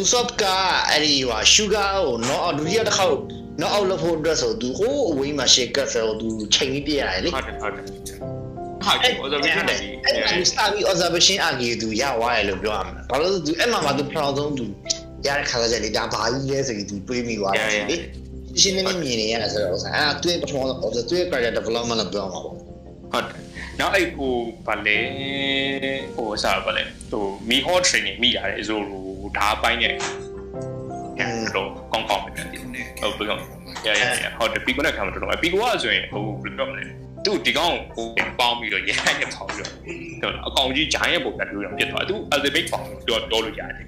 Usopp ကအဲ့ဒီဟို sugar ကို not out ဒုတိယတစ်ခေါက် not out လုပ်ဖို့အတွက်ဆိုသူဟိုးအဝေးမှာ shake ကတ်ဆိုသူချိန်ပြီးပြရတယ်လေဟုတ်တယ်ဟုတ်တယ်ဟာကို observation နဲ့အဲ့ဒါကိုစတာပြီး observation အကြီးသူရသွားတယ်လို့ပြောရမှာဘာလို့လဲဆိုသူအဲ့မှာမှသူ proud ဆုံးသူရတဲ့ခါကျလေဒါဘာကြီးလဲဆိုပြီးသူတွေးမိသွားတယ်လေရှင်းနေနေမြင်နေရတာဆိုတော့အဲ့ဒါသူ့ရဲ့ပထမဆုံး observe သူ့ရဲ့ character development လို့ပြောမှာပေါ့ဟုတ်တယ် နောက်အဲ့ဟိုဗလေဟိုစားဗလေဟိုမီဟော training မိရတယ်အစိုးလို့ဒါပိုင်းနဲ့တော့ကောင်းကောင်းပဲပြန်ဒီတယ်နဲ့ဟုတ်ပြီကောင်းရရရဟုတ်တယ်ပီကိုနဲ့ခံမတော်တော့ပီကိုကဆိုရင်ဟိုဘယ်လိုပြောမလဲသူဒီကောင်ကိုပေါင်းပြီးတော့ရဟန်းနဲ့ပေါင်းပြီးတော့အကောင်ကြီးဂျိုင်းရဲ့ပုံစံမျိုးတော့ပြစ်သွားသူ ultimate ပေါင်းတော့တော်လို့ရတယ်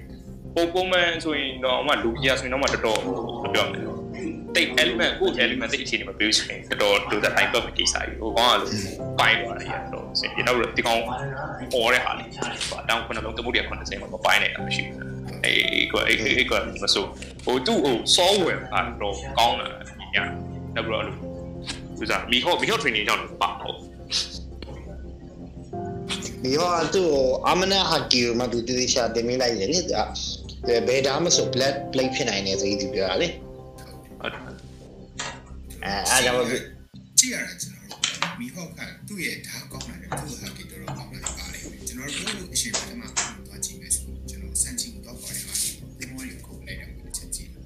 ပုံပုံမှန်ဆိုရင်တော့အမလူကြီးဆိုရင်တော့မတော်တော်ဘယ်လိုပြောမလဲ တိတ် element ကို element တိတ်အခြေအနေမှာပြောဆိုရင်တော်တော်တို့တိုင်းပတ်ကိစ္စကြီးဟိုကောင်ကလို့ပိုင်းသွားတယ်ရတော့စင်ပြတော့ဒီကောင်အော်တဲ့ဟာလေးပါတောင်းခုနလုံးတမှုတွေ90မှာမပိုင်းနိုင်တာမရှိဘူးအေးကိုအေးအေးကိုမဆိုဟိုသူ့ဟို software ကတော့ကောင်းတယ်ညနောက်ပြီးတော့အဲ့လိုသူစားမီဟောမီဟော training ကြောင့်ပါဟုတ်ဒီဟောသူ့အာမနာဟာကီကိုမှသူတည်ရှာတင်မိလိုက်တယ်လေသူကဘယ်ဒါမှမဆို black plate ဖြစ်နိုင်တယ်ဆိုပြီးသူပြောတာလေဟုတ်တယ် အဲအားကြောင့်ကြည့်ရတာကျွန်တော်တို့မီဟော့ကသူ့ရဲ့ဓာတ်ကောင်းလာတယ်သူ့ဟာကီတော်တော်ကောင်းလာတယ်ပါလေကျွန်တော်တို့အရှင်ပထမသွားကြည့်မယ်ဆိုကျွန်တော်စမ်းကြည့်တော့ပါတယ်ဟာဒီမော်ရီကိုလိုက်တယ်တစ်ချက်ကြည့်ဘယ်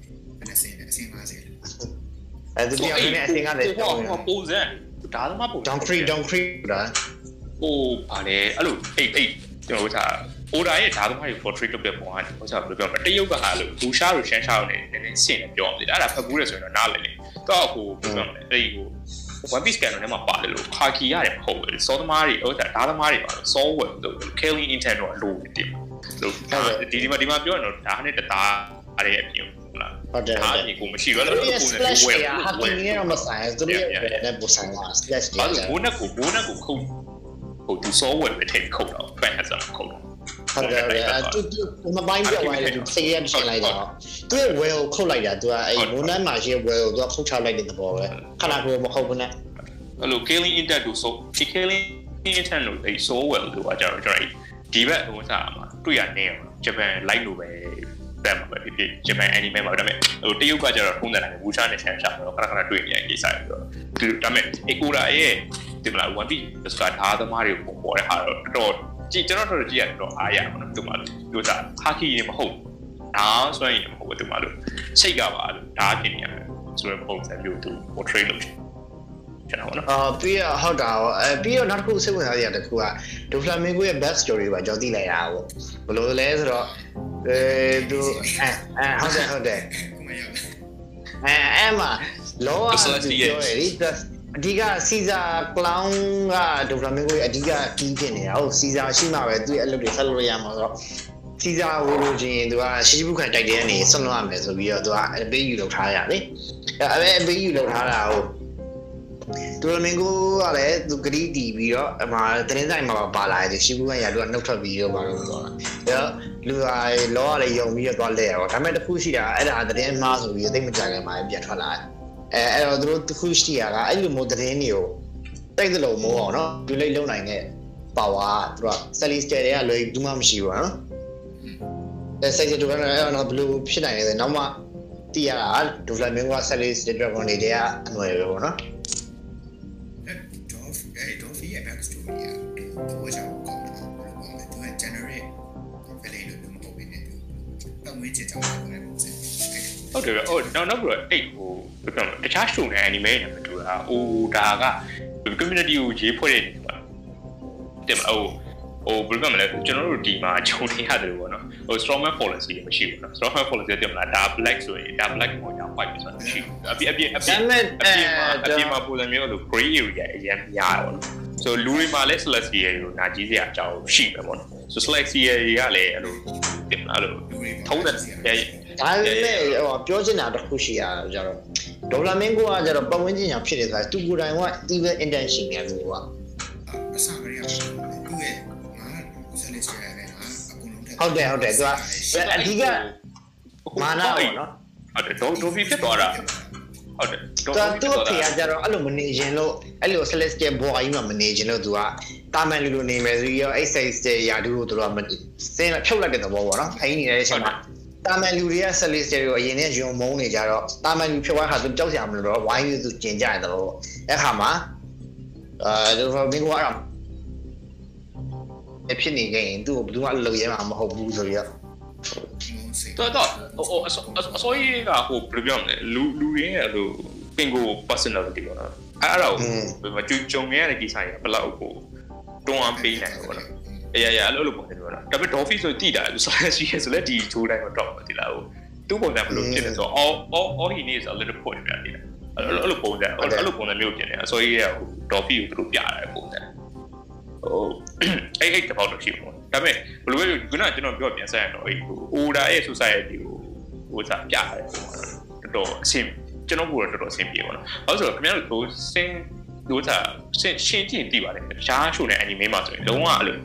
နဲ့ဆင်းလဲအဆင်း50အဲဒီပြောင်းနေအစင်ကလည်းဟောဟောပုံစံဒါသမားပုံ down free down free ဒါဟိုဗာလေအဲ့လိုအိတ်အိတ်ကျွန်တော်တို့က order ရဲ့ဓာတ်သမားတွေ portrait လုပ်တဲ့ပုံကဟိုစားဘယ်လိုပြောမလဲတရုတ်ကဟာလို့ဘူရှာတို့ရှမ်းရှာတို့နဲ့နည်းနည်းဆင့်နေပြောအောင်လေအဲ့ဒါဖတ်ဘူးလေဆိုရင်တော့နားလည်လေ တော့ဟိုဘယ်လိုပြောမလဲအဲ့ဒီဟို one piece scanner ထဲမှာပါတယ်လို့ခါကီရတယ်မဟုတ်ဘူးစောသမားတွေဟိုဓာတ်သမားတွေပါလို့ software လို့ Kelly intent တော့လိုတယ်တင်လို့ဒီဒီမှာဒီမှာပြောရင်တော့ဒါနဲ့တသားအဲ့ဒီအပြင်ဟုတ်လားဟုတ်တယ်ဟုတ်အားတယ်ဖြင့်ကိုမရှိတော့သူလို့ရဲ့ကိုယ်နဲ့ splash ဝယ်တွေဟာကီနေတော့မဆိုင်သူရဲ့နဲ့ပူဆိုင်လာ splash တွေအဲ့ဒါဘိုးနဲ့ကိုဘိုးနဲ့ကိုခုတ်ဟိုသူ software ပဲထည့်ခုတ်တော့ fan ဟက်ဆာခုတ်တော့ ဟုတ်တယ်အဲသူသူမပိုင်းပြောင်းသွားတယ်သူစိတ်ရဖြစ်လိုက်တော့သူရဲ့ well ခုတ်လိုက်တာသူကအဲမိုးနန်းမှာရှိ well သူကခုတ်ချလိုက်တဲ့သဘောပဲခဏကိုမဟုတ်ဘူးနဲ့အဲ့လို killing intent တို့ so killing intent လို့အဲ့ software လို့ကကြတော့ကျွန်တော်ဒီဘက်ဟိုစားမှာတွေ့ရနေအောင်ဂျပန် light လို့ပဲဘက်မှာပဲဖြစ်ဖြစ်ဂျပန် anime မှာဒါပေမဲ့ဟိုတရုတ်ကကြတော့ထုံးတယ်နိုင်ဝူရှာနဲ့ရှမ်းရှာတော့ခဏခဏတွေ့နေရကိစ္စပြီးတော့သူဒါပေမဲ့ Ekura ရဲ့ဒီမလား One Piece ဆိုတာဓာတ်သမားတွေကိုပေါ်တဲ့ဟာတော့တော် ကြည့်ကျွန်တော်တို့ကြည့်ရတော့အားရမှာသူ့မှာလို့ဒါဟာကီနေမဟုတ်ဒါဆိုရင်မဟုတ်ဘူးသူ့မှာလို့စိတ်ကပါလို့ဒါဖြစ်နေရတယ်ဆိုတော့ပုံစံမျိုးသူ portray လုပ်ကျွန်တော်နော်အာပြီးတော့ဟုတ်တာရောအဲပြီးတော့နောက်တစ်ခုစိတ်ဝင်စားရတဲ့တစ်ခုကဒိုဖလာမင်ကိုရဲ့ back story ပါကြော်သိလိုက်ရတာပေါ့ဘယ်လိုလဲဆိုတော့အဲသူအဲအဲဟုတ်တယ်ဟုတ်တယ်ကိုမရဘူးအဲအဲ့မှာလောကသူပြောရည် အဓိကစီဇာကလောင်းကဒိုဖလာမင်ကိုရဲ့အဓိကကီးဖြစ်နေတာဟုတ်စီဇာရှိမှပဲသူ့ရဲ့အလုပ်တွေဆက်လုပ်ရမှာဆိုတော့စီဇာဝိုလိုချင်းသူကရှိရှိဘုခံတိုက်တဲ့ကနေဆွန့်လွှတ်ရမယ်ဆိုပြီးတော့သူကအပေးယူလုပ်ထားရလေအဲအပေးယူလုပ်ထားတာဟုတ်ဒိုဖလာမင်ကိုကလည်းသူဂရီတီပြီးတော့အမှတင်းဆိုင်မှာပါလာတယ်ရှိဘုခံရသူကနှုတ်ထွက်ပြီးတော့ပါလို့ပြောတာအဲလူကလောကလည်းယုံပြီးတော့လဲရတော့ဒါပေမဲ့တစ်ခုရှိတာအဲ့ဒါသတင်းမှားဆိုပြီးသိမကြခင်မှာပြန်ထွက်လာတယ် အဲအဲ့တော့သူတို့တစ်ခုရှိရတာအဲ့လိုမျိုးသတင်းတွေကိုတိုက်သလိုမိုးအောင်နော်ဒီလိတ်လုံနိုင်တဲ့ပါဝါသူကဆက်လီစတဲတွေကလွယ်ဘူးမှမရှိဘူးနော်အဲစိတ်တူကတော့အဲ့တော့ဘလူးဖြစ်နိုင်တယ်နောက်မှတီးရတာဒူဖလာမင်းကဆက်လီစတဲတွေကနေတဲ့အနွယ်ပဲပေါ့နော်အဲဒေါ်ဖီအဲဒေါ်ဖီရဲ့ back story อ่ะတော့ကြောက်ကောင်းတာဘာလို့ generate value လို့မဟုတ်ဘဲနဲ့သူပတ်ဝန်းကျင်ကြောင့်ပြောတဲ့ပုံစံအဲ့ဒါ ဟုတ်တယ်ဗျဟုတ်နောက်နောက်ပြီးတော့အဲ့ဟိုဘယ်ပြောမလဲတခြား show နဲ့ anime နဲ့မတူတာဟိုဒါက community ကိုရေးဖွဲ့တဲ့နေမှာတင်မဟိုဟိုဘယ်လိုပြောမလဲကျွန်တော်တို့ဒီမှာဂျုံနေရတယ်ပေါ့နော်ဟို strongman policy မရှိဘူးနော် strongman policy တင်မလားဒါ black ဆိုရင်ဒါ black ကိုညာ white ဆိုတာမရှိဘူးအပြည့်အပြည့်အပြဒါည့်ပေမဲ့အပြည့်မှာအပြည့်မှာပုံစံမျိုးလို့ gray area အရင်များတယ်ပေါ့နော်ဆိုလူတွေမှာလည်း select area ကိုနာကြီးစရာအကြောင်းရှိမယ်ပေါ့နော်ဆို select area ကလည်းအဲ့လိုတင်မလားအဲ့လိုလူတွေထုံးတဲ့ ဒါပေမဲ့ဟိုပြောချင်တာတစ်ခုရှိရကြတော့ဒေါ်လာမင်းကိုကကြတော့ပတ်ဝန်းကျင်ညာဖြစ်နေဆိုတာသူကိုယ်တိုင်က evil intention နဲ့သူကအစကတည်းကသူ့ရဲ့ငါဆက်လက်ချက်ရတယ်ငါအကုန်လုံးဟုတ်တယ်ဟုတ်တယ်သူကအဓိကမာနပေါ့နော်ဟုတ်တယ်ဒေါ်ဒေါ်ဖီဖြစ်သွားတာဟုတ်တယ်သူသူ့ဖေကကြတော့အဲ့လိုမနေခြင်းလို့အဲ့လို celestial boy ကြီးမှမနေခြင်းလို့သူကတာမန်လူလိုနေမယ်ဆိုပြီးတော့အဲ့ celestial ရာထူးကိုသူတို့ကမစင်းဖြုတ်လိုက်တဲ့သဘောပေါ့နော်ခိုင်းနေတဲ့အချိန်မှာ တာမန်လူတွေက celestial ကိုအရင်နဲ့ယုံမုန်းနေကြတော့တာမန်လူဖြုတ်သွားတာသူကြောက်စရာမလိုတော့ဝိုင်းပြီးသူကျင်ကြတဲ့သဘောပေါ့အဲ့ခါမှာအဲဒီတော့မင်းကအဲ့ဒါဖြစ်နေကြရင်သူ့ကိုဘယ်သူမှလုံရဲမှာမဟုတ်ဘူးဆိုပြီးတော့တော့တော့ဟိုဟိုအစောကြီးကဟိုဘယ်လိုပြောမလဲလူလူရင်းရဲ့လိုပင်ကို personality ပေါ့နော်အဲ့အဲ့ဒါကိုဘယ်မှာကြုံကြုံရတဲ့ကိစ္စကြီးဘယ်လောက်ကိုတွန်းအားပေးနိုင်တယ်ပေါ့နော် အေးရရအဲ့လိုလိုပုံစံမျိုးနော်ဒါပေမဲ့ Dolphy ဆိုတည်တာသူဆိုရရှိရဆိုလက်ဒီချိုးတိုင်းတော့တော့မတည်လားဟိုသူ့ပုံစံဘယ်လိုဖြစ်လဲဆိုတော့ all all all he needs a little point ပြတယ်အဲ့လိုအဲ့လိုပုံစံအဲ့လိုပုံစံမျိုးပြင်နေအစောကြီးကဟို Dolphy ကိုသူတို့ပြရတယ်ပုံစံဟိုအဲ့အဲ့တပေါက်တော့ရှိဘူးဒါပေမဲ့ဘယ်လိုလဲခုနကကျွန်တော်ပြောပြန်ဆက်ရတော့အဲ့ဟို order ရဲ့ society ကိုဟိုစားပြရတယ်တော်တော်အဆင်ကျွန်တော်ကတော့တော်တော်အဆင်ပြေပါတော့ဘာလို့ဆိုတော့ခင်ဗျားတို့ဟိုစင်ဟိုစားစင်ရှင်းကြည့်သိပါတယ်ရှားရှို့တဲ့ anime မှာဆိုရင်လုံးဝအဲ့လို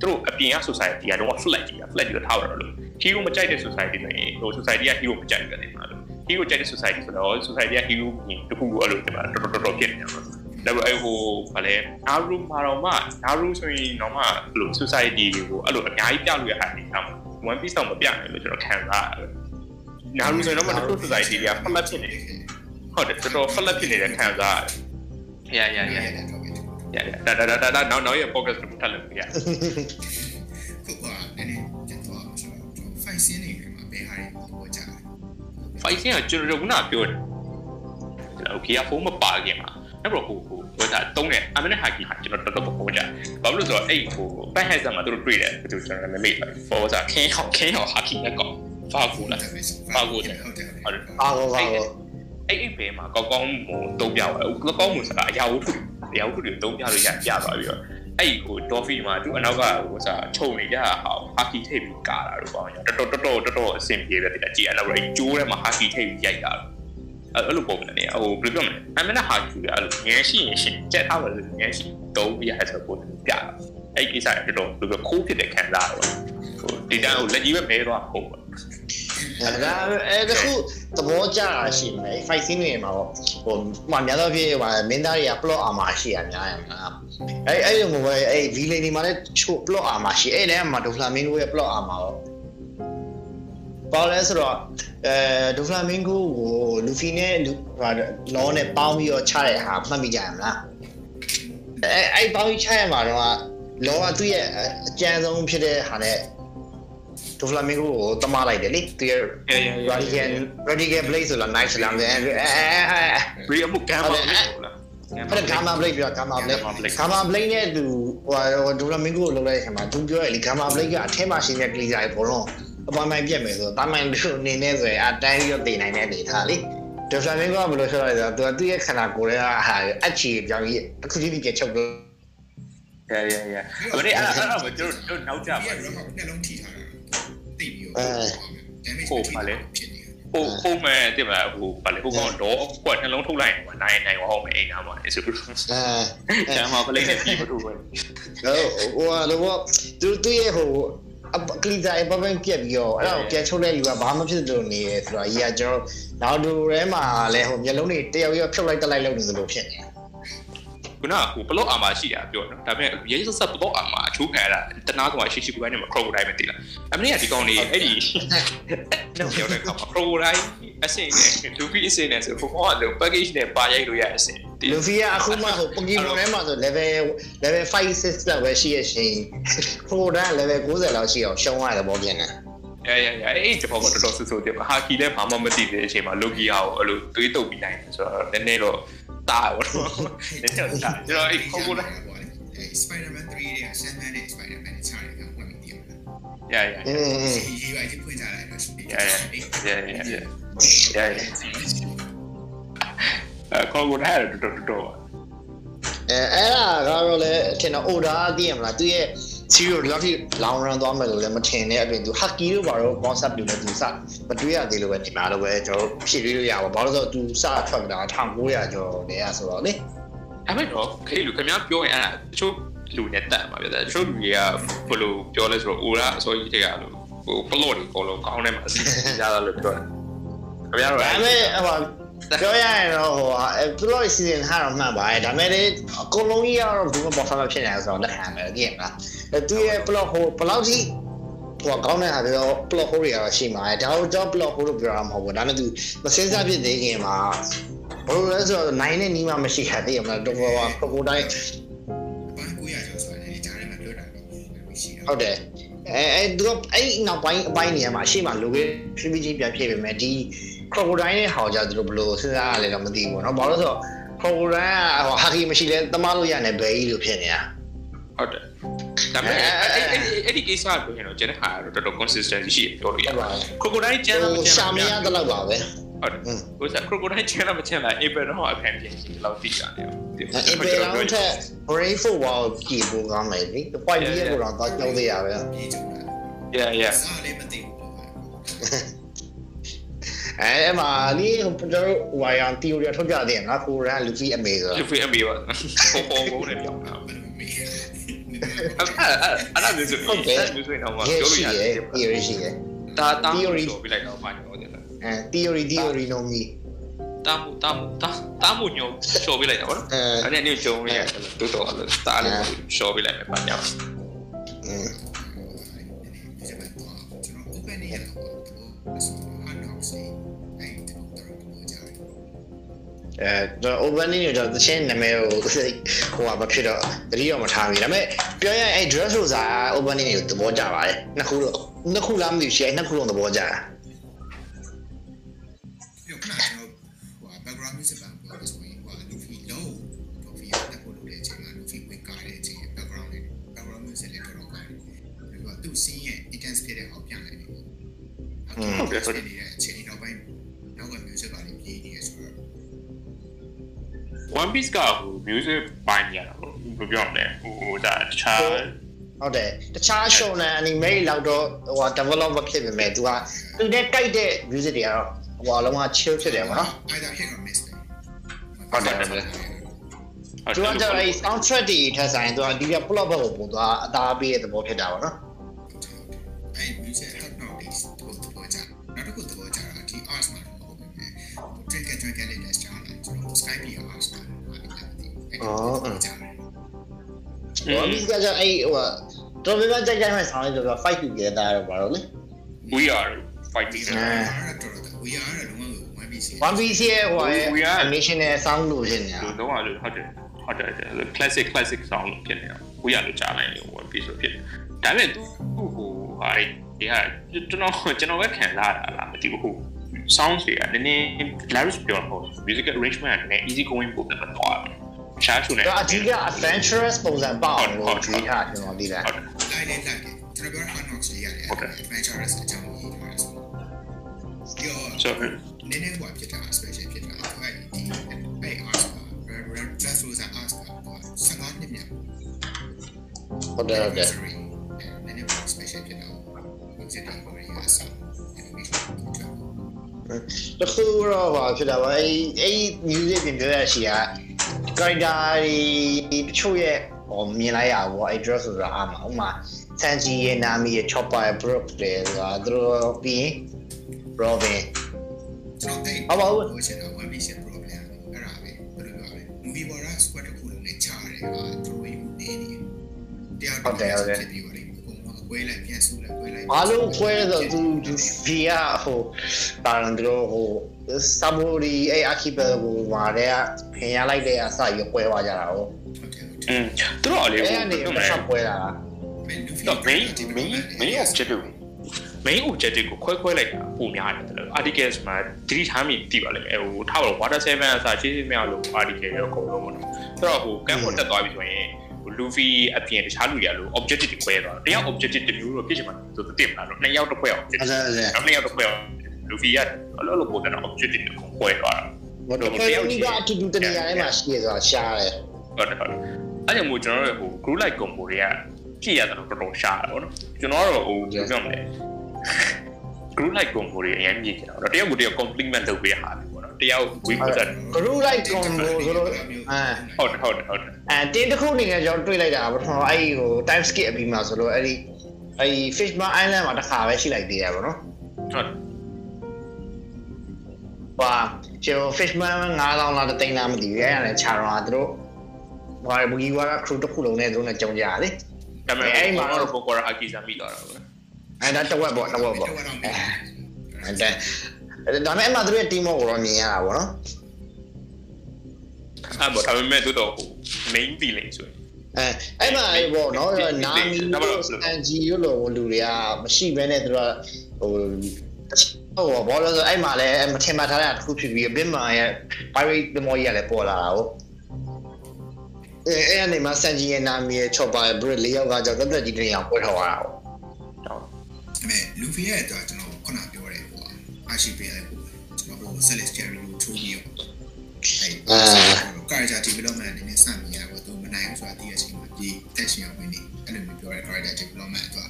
သူတို့အပြင်က society ကတော့ flat ကြီး flat ကြီးထားပါတော့လို့ hero မကြိုက်တဲ့ society ဆိုရင်ဟို society က hero မကြိုက်ဘူးတဲ့မှာလို့ hero ကြိုက်တဲ့ society ဆိုတော့ society က hero တခုခုအဲ့လိုဒီမှာတော်တော်တော်ဖြစ်နေတယ်ပေါ့ဒါပေမဲ့ဟိုဗာလဲ Naru မှာတော့မှ Naru ဆိုရင်တော့မှဘယ်လို society ကိုအဲ့လိုအများကြီးပြလို့ရတဲ့အခါမှာ one piece တော့မပြနိုင်လို့ကျွန်တော်ခံစားရတယ်။ Naru ဆိုရင်တော့မှတစ်ခု society က flat ဖြစ်နေဟုတ်တယ်တော်တော် flat ဖြစ်နေတဲ့ခံစားရတယ်။ Yeah yeah yeah yeah yeah ဒါဒါဒါဒါနောက်နောက်ရဲ့ focus ကိုထပ်လို့ရခုကနည်းနည်းကျန်သွားဆိုတော့ fight scene တွေမှာဘယ်ဟာတွေပေါ်ကြလဲ fight scene ကကျွန်တော်ကခုနပြောတယ်ကျွန်တော် okay ဖုန်းမပါခင်မှာအဲ့တော့ဟိုဟိုဟိုဒါတုံးတယ်အမနဲ့ဟာကီဟာကျွန်တော်တော်တော်ပေါ်ကြဘာလို့လဲဆိုတော့အဲ့ဟို back head မှာသူတို့တွေ့တယ်သူကျွန်တော်လည်းမေ့ပါတယ် for စားခင်းဟောက်ခင်းဟောက်ဟာကီနဲ့ကောဖာကူလားဟုတ်တယ်ဟုတ်တယ်ဟုတ်တယ်အာဘောပါဘောအဲ့အဲ့ဘဲမှာကောက်ကောင်းဟိုတုံးပြပါကောက်ကောင်းမှုဆိုတာအရာဝတ္ထု အရာဝတ္ထုတွေတုံးပြလို့ရပြသွားပြီးတော့အဲ့ဟိုဒေါ်ဖီမှာသူအနောက်ကဟိုစားခြုံနေကြတာဟာဟာကီထိပ်ပြီးကာတာလို့ပေါ့ညာတော်တော်တော်တော်တော်အဆင်ပြေတယ်တိကြည့်အဲ့တော့အဲ့ကျိုးထဲမှာဟာကီထိပ်ပြီးရိုက်တာလို့အဲ့လိုပုံစံနဲ့ဟိုဘယ်လိုပြောမလဲအမနာဟာကီကအဲ့လိုငယ်ရှိရင်ရှင်ကြက်ထားပါလို့ငယ်ရှိတုံးပြရဆိုပုံစံပြတာအဲ့ကိစ္စကတော်တော်ဘယ်လိုခိုးဖြစ်တဲ့ခံစားတော့ဟိုဒီတန်းဟိုလက်ကြီးပဲမဲသွားဟုတ်ပါ ဒါအဲ့ဒါခုသဘောကျတာရှိမယ် fight scene တွေမှာပေါ့ဟိုမှများသောဖြင့်ဟိုမင်းသားတွေက plot armor ရှိရများရမှာအဲ့အဲ့လိုမျိုးပဲအဲ့ villain တွေမှာလည်းချို့ plot armor ရှိအဲ့လည်းမှာဒိုဖလာမင်းကိုရဲ့ plot armor ပေါ့ဘာလဲဆိုတော့အဲဒိုဖလာမင်းကိုကိုလူဖီနဲ့လူဟာလောနဲ့ပေါင်းပြီးတော့ချတဲ့ဟာမှတ်မိကြရမလားအဲအဲ့ပေါင်းပြီးချရမှာတော့လောကသူ့ရဲ့အကြမ်းဆုံးဖြစ်တဲ့ဟာနဲ့ ဒိုဖလာမင်းကိုတမလိုက်တယ်လေသူရဲ့ Radical Radical Blade ဆိုလား Nice လားအဲအဲရီအမှုကမ်းပါလို့လားအဲ့ဒါ Gamma Blade ပြော Gamma Blade Gamma Blade နဲ့သူဟိုဒိုလာမင်းကိုလောက်လိုက်ခင်မှာသူပြောရလေ Gamma Blade ကအထဲမှာရှိနေတဲ့ Glider တွေဘလုံးအပိုင်းပိုင်းပြက်မယ်ဆိုတော့တာမန်တို့အနေနဲ့ဆိုရင်အတိုင်းပြီးတော့တည်နိုင်တဲ့အနေထားလေဒိုလာမင်းကဘယ်လိုဆိုရလဲဆိုတော့သူကသူ့ရဲ့ခန္ဓာကိုယ်ရဲ့ဟာအချီပြောင်းကြီးတစ်ခုချင်းပြချုပ်လို့ရရရအဲ့ဒီအဲ့အဲ့တော့ကျွန်တော်တို့နောက်ကြပါဒီကနှလုံးထိ ထားတာတိတ်ပြီးတော့ damage ဟုတ်ပါလေဖြစ်နေဟိုပုံမှန်တင်မလားဟိုဗာလေဟိုကောင်တော့ကွက်နှလုံးထုတ်လိုက်ရင်နိုင်နိုင်အောင်မယ်အိမ်သားမှာဆိုပြီးအဲကျမ်းမှာပလိနဲ့ပြီးမထုတ်ဘူးဟိုဟိုတော့သူသူရဲ့ဟိုအကလီဇာအပပန်ပြက်ပြီးတော့အဲ့ဒါကိုပြန်ချုပ်တဲ့လူကဘာမှဖြစ်လို့နေတယ်ဆိုတော့အကြီးကကျွန်တော်နောက်တူထဲမှာလဲဟိုမျက်လုံးတွေတယောက်ယောက်ဖြုတ်လိုက်တက်လိုက်လို့နေသလိုဖြစ်နေ ခုနကဟိုဘလော့အာမာရှိတာပြောနော်ဒါပေမဲ့ရေးဆက်ဆက်ဘလော့အာမာအချိုးခံရတာတနာကောင်ရှိရှိကူပိုင်းနဲ့မခရိုကိုတိုင်းပဲတည်လားအမင်းကဒီကောင်လေးအဲ့ဒီတော့ပြောတဲ့ကောင်ခရိုကိုတိုင်းအစင်နဲ့လူဖီအစင်နဲ့ဆိုဘုံကလို့ package နဲ့ပါရိုက်လို့ရအစင်လူဖီကအခုမှဟိုပိုကီမွန်ထဲမှာဆို level level 5 6လောက်ပဲရှိရရှင်ခရိုဒန် level 90လောက်ရှိအောင်ရှုံးရတယ်ပေါ့ပြန်နေရရရအဲ့ဒီဘောကတော်တော်ဆူဆူတယ်ဟာကီလည်းဘာမှမသိတဲ့အချိန်မှာလိုကီယာကိုအဲ့လိုတွေးတုပ်ပြီးနိုင်တယ်ဆိုတော့နည်းနည်းတော့ တာဘောတော့နည်းနည်းတော့တာကျွန်တော်အဲ့ခေါကိုလာ Spider-Man 3ရဲ့ Sandman နဲ့ Spider-Man နဲ့ခြားတယ်ကဝင်ပြီးတည်ရတာရရအင်းအင်းဒီရေးပါကြီးဖွင့်ကြလိုက်တော့ရှိတယ်ရရရရရရရအခေါကိုလာတော့တော်တော်အဲအဲ့ဒါကတော့လေထင်တော့ order သိရမလားသူရဲ့ zero လောက်ထိ long run သွားမယ်လို့လည်းမထင်တဲ့အပြင်သူ haki တို့ဘာလို့ concept တွေလည်းသူစမတွေးရသေးလို့ပဲဒီမှာတော့ပဲကျွန်တော်ဖြည့်ပြီးလို့ရပါဘာလို့ဆိုတော့သူစထွက်တာ1900ကျော်နေရဆိုတော့လေအဲ့မဲ့တော့ခေလူခင်ဗျားပြောရင်အဲ့တချို့လူနဲ့တက်မှာပြတယ်တချို့လူတွေကဘယ်လိုပြောလဲဆိုတော့ aura အစိုးရတွေကလို့ဟို plot တွေပေါ်လို့ကောင်းတယ်မှာအစီအစဉ်ကြတာလို့ပြောတယ်ခင်ဗျားတို့ဒါပေမဲ့ဟို ပြောရရင်တော့ဟိုအဲသူတို့စီစဉ်ထားတော့မှတ်ပါတယ်ဒါပေမဲ့လေအကုန်လုံးကြီးကတော့ဘူးမပေါ်ဖာဖြစ်နေဆိုတော့လက်ခံမယ်ကြည့်ရမလားအဲသူရဲ့ plot ဟိုဘယ်လောက်ထိဟိုကောင်းတဲ့ဟာပြော plot hole တွေကတော့ရှိမှာတယ်ဒါတော့ plot hole လို့ပြောတာမဟုတ်ဘူးဒါနဲ့သူမစင်းစားဖြစ်သေးခင်မှာဘယ်လိုလဲဆိုတော့နိုင်နဲ့နီးမှမရှိတာသိရမလားတော့ဟိုခရိုကိုတိုင်းဘာကိုရကျော်ဆိုတယ်ကြားထဲမှာလွတ်တာရှိတာဟုတ်တယ်အဲအဲသူတို့အဲ့နောက်ပိုင်းအပိုင်းနေရာမှာရှေ့မှာလိုကေဖြည်းဖြည်းချင်းပြန်ဖြစ်ပေမဲ့ဒီ crocodile ရဲ့ဟောကြသူတို့ဘယ်လိုစဉ်းစားရလဲတော့မသိဘူးပေါ့နော်ဘာလို့ဆိုတော့ crocodile ကဟိုဟာကီမရှိလဲတမလို့ရနေဘဲကြီးလို့ဖြစ်နေတာဟုတ်တယ်ဒါပေမဲ့အဲ့အဲ့အဲ့ဒီကိစ္စကိုကျွန်တော်ကျန်တဲ့ဟာတော့တော်တော် consistency ရှိတယ်ပြောလို့ရပါတယ် crocodile ကျန်တာမကျန်တာရှာမရတဲ့လောက်ပါပဲဟုတ်ဟိုစား crocodile ချင်တာမချင်တာ April တော့အခံပြင်ရှိတယ်လောက်သိတာနေဟုတ် April လောက်ထက် brave for wall ကြည့်ဖို့ကောင်းမယ်လေ point ကြီးကတော့တော့ကြောက်သေးရပဲ yeah yeah စားလေးမသိဘူး အဲအဲ့မှာဒီကျွန်တော်တို့ဟိုရန် theory ထုတ်ကြသေးတယ်နော်ကိုရန်လူဖီအမေဆိုလူဖေးအမေပါဟိုပေါ်ကုန်နဲ့ပြောင်းတာဘယ်လိုမေးအဲ့အဲ့အဲ့မျိုးဆိုအဲ့မျိုးဆိုတော့ပြောလို့ရတယ် theory ရှိတယ်တာတာဆိုပြလိုက်တော့ပါညောတယ်အဲ theory theory no me တာမူတာမူတာတာမူညောရှော်ပြလိုက်တာဗောနော်အဲအဲ့ဒီနေ့ကြုံရရတူတော့လို့တားလေးရှော်ပြလိုက်မယ်ပါညောอืม အဲကျွန်တော် opening တွေတော့တချင်းနာမည်ကိုဟိုဟာမဖြစ်တော့တတိတော့မထားဘူးဒါပေမဲ့ပြောရရင်အဲ dress ဆိုတာ opening တွေကိုသဘောကျပါတယ်နှစ်ခုတော့နှစ်ခုလားမသိဘူးရှယ်နှစ်ခုလုံးသဘောကျတာပြီးတော့ခဏကျွန်တော်ဟို background music ပါပြောလို့ဆိုရင်ဟို Luffy low Luffy တက်ဖို့လုပ်တဲ့အချိန်မှာ Luffy ဝင်ကားတဲ့အချိန် background လေး background music လေးတော်တော်ကောင်းတယ်ပြီးတော့သူ့ scene ရဲ့ intense ဖြစ်တဲ့အောင်ပြန်လိုက်ပြီပေါ့ဟုတ်ကဲ့ one piece ကဟို music ပိုင်းနေရတာဘယ်လိုပြောမလဲဟိုဒါတခြားဟုတ်တယ်တခြား show နဲ့ anime လောက်တော့ဟိုဟာ develop မဖြစ်ပေမဲ့ तू ကသူနဲ့တိုက်တဲ့ music တွေကတော့ဟိုအလုံးက chill ဖြစ်တယ်ဗောနော် either hit or miss ဟုတ်တယ်ဟုတ်တယ်သူကကျတော့အဲ soundtrack တွေထက်ဆိုင်သူကဒီက plot ဘက်ကိုပုံသွားအသားပေးတဲ့သဘောဖြစ်တာဗောနော်အဲ့ music အဲ့ဒါကြာတယ်ဟိုအမိကကျအဲ့ဟိုဟာတော်တော်များများကြိုက်ကြိုက်မဲ့ sound လေးဆိုတော့ fight together တော့ဗောနော်လေ we are fighting အဲ့ဒါတော့ we are လုံးဝ one piece One Piece ရဲ့ဟိုဟာ animation နဲ့ sound လို့ဖြစ်နေတာလို့တော့လို့ဟုတ်တယ်ဟုတ်တယ် classic classic sound ဖြစ်နေတာ we are လို့ကြားလိုက်လို့ one piece လို့ဖြစ်ဒါပေမဲ့သူဟိုဟာဒီဟာကျွန်တော်ကျွန်တော်ပဲခံစားရတာလားမသိဘူးဟို sounds တွေကနည်းနည်း lyrics ပြောတော့ musical arrangement ကနည်း easy going ပုံနဲ့မတော့ ဘူးရှားချူနေတော့အကြီးက adventurous ပုံစံပေါ့အောင်လို့ကြွေးထားကျွန်တော်သိတယ်ဟုတ်တယ်လိုက်လိုက်လိုက်ကျွန်တော်ပြော hard knocks လေးရတယ် adventurous အကြောင်းကြီးထားတယ်ဆိုတော့ so နည်းနည်းဟိုဖြစ်တာ special ဖြစ်တာအဲ့ဒီအဲ့ arts က red dress rosa arts က15နှစ်မြောက်ဟုတ်တယ်ဟုတ်တယ်နည်းနည်း special ဖြစ်တာ music တွေရအစား animation တွေ တခုတော့ဟာဖြစ်တာပါအဲ့အဲ့ music ပြင်ပြောရရှိက character တွေတချို့ရဲ့ဟိုမြင်လိုက်ရပါဘောအဲ့ dress ဆိုတာအားမှာဥမာ Sanji ရဲ့နာမည်ရဲ့ Chopper ရဲ့ Brook တွေဆိုတာသူတို့ပြီးရင် Robin ကျွန်တော်တိတ်ဟုတ်ပါဘူးဟိုချက်တော့ one piece problem အဲ့ဒါပဲဘယ်လိုပြောလဲ movie border squad တစ်ခုလုံးနဲ့ချားတယ်ဟာသူတို့ယူနေနေတရားဖြစ်ပြီးပါလိမ့်မယ် ဘုံကအကွဲလိုက်ပြန်ဆူလိုက်ကွဲလိုက်ဘာလို့ဖွဲဆိုသူဒီကဟိုတာရန်တို့ဟိုဆာမိုရီအဲ့အာခီဘယ်ကိုမာတဲ့ခင်ရလိုက်တဲ့အစရကွဲသွားကြတာဟုတ်ဟုတ်တယ်ဟုတ်တယ်อืมသူတို့အလေးအဲ့ကိုကနေပြောမမယ်ဆက်ကွဲတာမင်းလူဖီတော့ main main main objective main objective ကိုခွဲခွဲလိုက်တာပုံများတယ်လို့ articles မှာသတိထားမိသိပါလိမ့်မယ်ဟိုထားပါတော့ water 7အစားချင်းချင်းမြောက်လို့ article ရောအကုန်လုံးပေါ့နော်ဆိုတော့ဟို camp ကိုတက်သွားပြီဆိုရင်ဟို Luffy အပြင်တခြားလူတွေကလို့ objective တွေခွဲသွားတယ်တယောက် objective တစ်မျိုးတော့ပြည့်ချင်မှာသူတင်မလားလို့နှစ်ယောက်တစ်ခွဲ objective အဲ့ဒါအဲ့ဒါနောက်နှစ်ယောက်တစ်ခွဲ Luffy ကအဲ့လိုလိုပုံစံ objective ကိုခွဲသွားတာဘာလို့ဖွဲလို့ကအတူတူတနေရာထဲမှာရှိရဆိုတာရှားတယ်ဟုတ်တယ်ဟုတ်တယ်အဲ့ကြောင့်မို့ကျွန်တော်တို့ဟို group like combo တွေကကြည့်ရတယ်တော့တော်တော်ရှားတယ်ပေါ့နော်ကျွန်တော်တို့ဟိုဘယ်လိုပြောမလဲ group like combo တွေအရင်မြင်ကြတာတော့တယောက်ကိုတယောက် compliment လုပ်ပေးရတာပေါ့နော် တယောက် weak ပတ်သက် group like combo ဆိုတော့အဲဟုတ်တယ်ဟုတ်တယ်ဟုတ်တယ်အဲတင်းတစ်ခုအနေနဲ့ကျွန်တော်တွေ့လိုက်တာပထမအဲ့ဒီဟို time skip အပြီးမှာဆိုတော့အဲ့ဒီအဲ့ဒီ Fishman Island မှာတစ်ခါပဲရှိလိုက်သေးရပါတော့ဟုတ်တယ်ဟာကျွန်တော် Fishman 9000လားတိန်လားမသိဘူးအဲ့ဒါလည်းခြာတော့သူတို့ဘာဘူဂီဝါက crew တစ်ခုလုံးနဲ့သူတို့နဲ့ကြုံကြရလေဒါပေမဲ့အဲ့အဲ့မှာမှာတော့တော့ပိုကောရာအကီစာမိသွားတာပဲအဲ့ဒါတစ်ဝက်ပေါ့တစ်ဝက်ပေါ့အဲ့ဒါ ဒါမဲ့အမှသူတို့ရဲ့ team ကိုတော့မြင်ရတာပေါ့နော်အဲ့ပေါ့ဒါပေမဲ့သူတော့ဟို main villain ဆိုရင်အဲအဲ့မှာပေါ့နော်နာမီတို့စန်ဂျီတို့လိုလူတွေကမရှိဘဲနဲ့သူတို့ဟိုဟိုဘောလို့ဆိုအဲ့မှာလည်းမထင်မှတ်ထားတာတစ်ခုဖြစ်ပြီးဘင်မာရဲ့ pirate ဒမောကြီးကလည်းပေါ်လာတာဟုတ်အဲအဲ့အနေမှာစန်ဂျီရဲ့နာမည်ရဲ့ချော့ပါဘရစ်လေးယောက်ကကြောင့်တက်တက်ကြီးတင်အောင်ပွဲထော်ရတာဟုတ်အဲလူဖီရဲ့အတွက်ကျွန်တော်ခုနပြောတယ်ဟို အာရှိပေးလိုက်ပို့ကျွန်တော်ဟို celestial ကိုထိုးပြီးရောအဲကာဂျာ development အနေနဲ့စမြင်ရတော့သူမနိုင်ဘူးဆိုတာသိရချင်းမှာဒီ action ရောက်နေအဲ့လိုမျိုးပြောရဲ character development အတွက်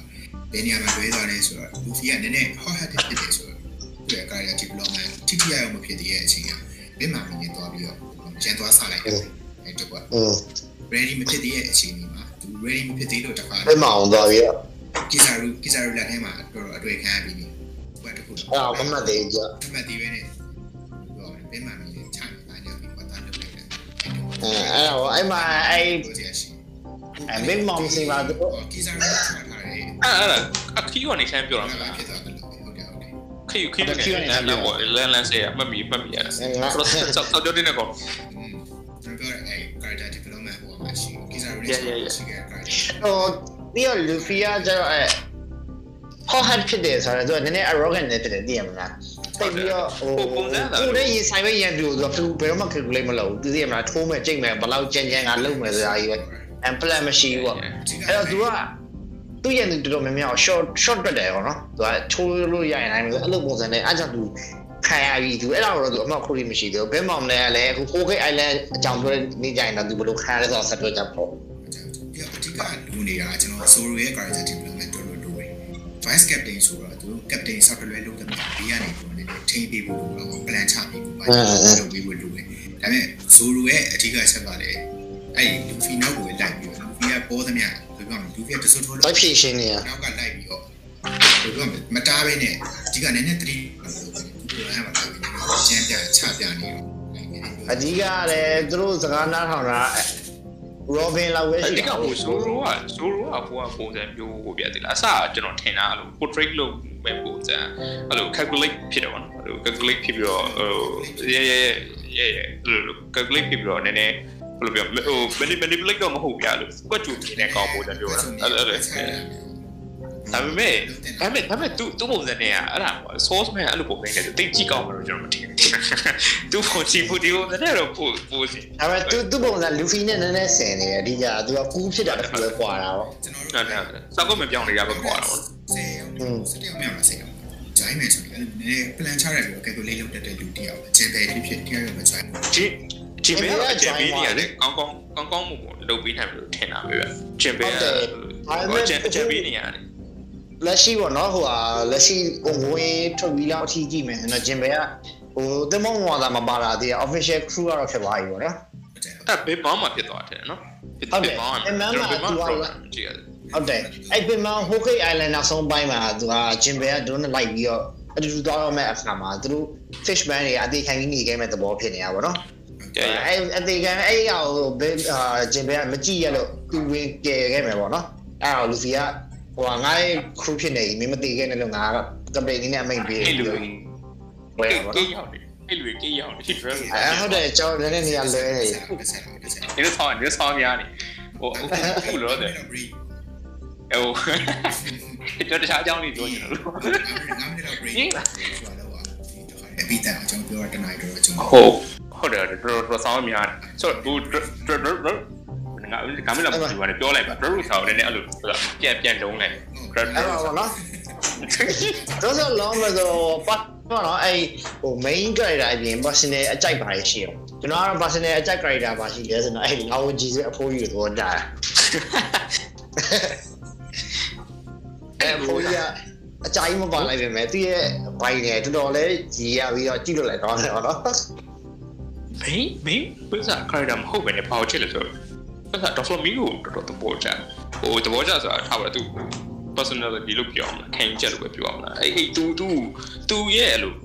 ဘယ်နေရာမှာတွဲသွားလဲဆိုတော့လူဖီကနည်းနည်း hot headed ဖြစ်တယ်ဆိုတော့သူရဲ့ character development ထိထိရောက်မဖြစ်သေးတဲ့အချိန်ကဘယ်မှာမြင်သွားပြီးတော့ကျန်သွားဆလိုက်တယ်အဲ့တော့อืม ready မဖြစ်သေးတဲ့အချိန်ဒီမှာသူ ready မဖြစ်သေးလို့တခါဘင်မာအောင်သွားပြီးတော့ကီဇာရူကီဇာရူလက်ထဲမှာတော်တော်အတွေ့ခံရပြီးပြီဘယ်တခု အဲ့ဒါမမှတ်သေးကြအမှတ်သေးပဲနဲ့ပြောတယ်ဘယ်မှာမြင်ချာနေတာညပြီးပတ်သားလုပ်လိုက်တယ်အဲအဲ့တော့အဲ့မှာအဲ့ကိုစီရရှိအဲဘင်မာမစီပါသူတို့ကီဇာရူချထားတယ်အဲ့အဲ့အခီးကနေဆန်းပြောတာမဘာလားဖြစ်သွားတယ်လို့ဟုတ်တယ်ဟုတ်တယ်ခီးခီးကနေလမ်းလမ်းပေါ်လမ်းလမ်းဆေးမှတ်မိမှတ်မိရတယ်ငါဆိုတော့စောက်စောက်ကြတဲ့ကောอืมကျွန်တော်ပြောတယ်အဲ character development ဟိုမှာရှိကီဇာရူနဲ့ရှိခဲ့ character ဟိုပြီးတော့လူဖီယာကျတော့အဲ hot hat ဖြစ်တယ်ဆိုတော့သူကနည်းနည်း arrogant နဲ့ဖြစ်တယ်သိရမလားတိတ်ပြီးတော့ဟိုပုံစံလားကိုယ်နဲ့ရင်ဆိုင်ပဲရန်ပြူဆိုတော့သူဘယ်တော့မှ calculate မလုပ်ဘူးသူသိရမလားထိုးမယ်ကြိတ်မယ်ဘယ်လောက်ကြမ်းကြမ်းကလုပ်မယ်ဆိုတာကြီးပဲ and plan မရှိဘူးပေါ့အဲ့တော့သူကသူ့ရဲ့သူတော်တော်များများ short short တွက်တယ်ပေါ့နော်သူကချိုးလို့ရရင်တိုင်းဆိုအဲ့လိုပုံစံနဲ့အဲ့ကြောင့်သူခံရပြီသူအဲ့ဒါတော့သူအမောက်ခုလေးမရှိသေးဘူးဘဲမောင်လည်းလည်းအခု 4K Island အကြောင်းပြောနေကြရင်တော့သူဘယ်လိုခံရလဲဆိုတော့ဆက်ပြောကြပေါ့ဒီကအဓိကလူနေတာကျွန်တော် solo ရဲ့ character development vice captain ဆိုတော့သူ captain ဆောက်တလွဲလုပ်တယ်ဒီကနေပုံနေထိပေးဖို့လို့ plan ချပေးဖို့ပါတယ်လုပ်ပေးဖို့လိုတယ်ဒါပေမဲ့ Zoro ရဲ့အဓိကချက်ကလည်းအဲ့ Luffy နောက်ကိုလိုက်ပြီး Luffy ကပေါ်သမျှဘယ်ပြောမလဲ Luffy ကတစွတ်ထိုးတော့ဖြည့်ရှင်းနေရနောက်ကလိုက်ပြီးတော့ဘယ်ပြောမလဲမတားဘဲနဲ့အဓိကနည်းနည်းသတိလို့ပြောတယ်သူကလည်းမတားဘဲနဲ့ကျန်းပြချပြနေတော့အဓိကလည်းသူတို့စကားနားထောင်တာ Robin လောက်ပဲအရှိဓိကတာဟို Zoro က Zoro ကဟိုကပုံစံမျိုးဟိုပြတယ်လားအစကျွန်တော်ထင်တာလို့ portrait လုပ်မဲ့ပုံစံအဲ့လို calculate ဖြစ်တယ်ဗောနော်အဲ့လို calculate ဖြစ်ပြီးတော့ဟို yeah yeah yeah yeah အဲ့လို calculate ဖြစ်ပြီးတော့နည်းနည်းဘယ်လိုပြောဟို manipulate တော့မဟုတ်ပြလို့ကွက်ကျူနေတဲ့ကောင်းပုံစံမျိုးလားအဲ့လို ဒါပေမဲ့ဒါပေမဲ့ဒါပေမဲ့သူသူပုံစံနဲ့อ่ะအဲ့ဒါ source man အဲ့လိုပုံစံနဲ့တိတ်ကြည့်ကောင်းမှာတော့ကျွန်တော်မထင်ဘူးသူပုံစံပုံဒီပုံစံနဲ့တော့ပို့ပို့စီဒါပေမဲ့သူသူပုံစံ Luffy နဲ့နည်းနည်းဆင်နေတယ်အဓိကသူကကူးဖြစ်တာတစ်ခုပဲကွာတာပေါ့ကျွန်တော်တို့ဟုတ်တယ်စောက်ကမပြောင်းလေကပဲကွာတာပေါ့စေဟုတ်စတေးမရစေဂျိုင်းမယ်ဆိုရင်လည်းနည်း plan ချရတယ်ပြောကဲသူလေးလုံးတက်တဲ့လူတယောက်ဂျေဘယ်ဖြစ်ဖြစ်တယောက်ရောမဂျိုင်းဒီဂျေဘယ်ကဂျေဘယ်ကြီးရတယ်ကောင်းကောင်းကောင်းကောင်းမှုပေါ့လုပ်ပေးနိုင်မလို့ထင်တာပဲဗျဂျေဘယ်ကဂျေဘယ်ကြီးရတယ် လက်ရှိပေါ့နော်ဟိုဟာလက်ရှိဟိုငွေထုတ်ပြီးလောက်အထိကြည့်မယ်ဆိုတော့ဂျင်ဘယ်ကဟိုတင်မောင်းဝါသာမပါတာတည်း official crew ကတော့ဖြစ်သွားပြီပေါ့နော်ဟုတ်တယ်အဲ့ဘေးမောင်းမှာဖြစ်သွားတယ်နော်ဘေးမောင်းမှာဘေးမောင်း program ကြည့်ရတယ်ဟုတ်တယ်အဲ့ပင်မဟိုကိတ် island နောက်ဆုံးပိုင်းမှာသူကဂျင်ဘယ်ကဒုန်းနဲ့လိုက်ပြီးတော့အတူတူသွားတော့မဲ့အခါမှာသူတို့ fishman တွေအသေးခံပြီးနေခဲ့မဲ့သဘောဖြစ်နေတာပေါ့နော်ကြည့်ရအဲ့အသေးခံအဲ့ရောက်ဘယ်ဂျင်ဘယ်ကမကြည့်ရလို့သူဝင်ကယ်ခဲ့မယ်ပေါ့နော်အဲ့တော့လူစီက ဟိုငါ့ crew ဖြစ်နေပြီမင်းမသိခဲ့နဲ့လို့ငါက company နဲ့အမိန်ပေးအဲ့လူတယ်တွေဝယ်ပါကေးတော့ရောက်နေအဲ့လူတွေကေးရောက်နေ drill အဲဟုတ်တယ်ကျွန်တော်လည်းနေရာလွဲနေတစ်ချက်တော့တစ်ချက်ဒီလိုဆောင်းဒီလိုဆောင်းများနေဟိုအခုလို့တယ်တော့ break ဟိုကျွန်တော်တခြားအကြောင်းလေးပြောချင်တယ်လို့ငါမင်းတော့ break ဆိုတာတော့အပီတာကျွန်တော်ပြောတာတနိုင်တော့ကျွန်တော်ဟုတ်ဟုတ်တယ်တော်တော်ဆောင်းများတယ်ဆိုတော့ဟို drill ငါကမလာဘူးပြောလိုက်ပါ drill ဆောင်းလည်းအဲ့လိုပြန်ပြန်လုံးလိုက်အဲ့တော့ဗောနော်တော့ဆိုလုံးမဆိုပတ်တော့နော်အဲ့ဟို main character အပြင် personal အကြိုက်ပါရရှိအောင်ကျွန်တော်ကတော့ personal အကြိုက် character ပါရှိလဲဆိုတော့အဲ့ငါ့ကိုကြည့်စအဖိုးကြီးတော့တာအဲ့ဖိုးကြီးကအကြိုက်မပါလိုက်ပဲမဲ့သူရဲ့ဘိုင်နဲ့တော်တော်လေးကြီးရပြီးတော့ကြည့်လို့လည်းကောင်းတယ်ဗောနော်မင်းမင်းဘယ်စားခရဒမ်ဟုတ်ပဲねပေါ့ချစ်လို့ဆို အဲ့ဒါဒေါက်တာမီကိုတော်တော်သဘောကျတယ်ဟိုသဘောကျဆိုတာထားပါသူ personality လို့ပြောမှာခံယူချက်လို့ပဲပြောမှာအဲ့အဲ့သူသူသူရဲ့အဲ့လို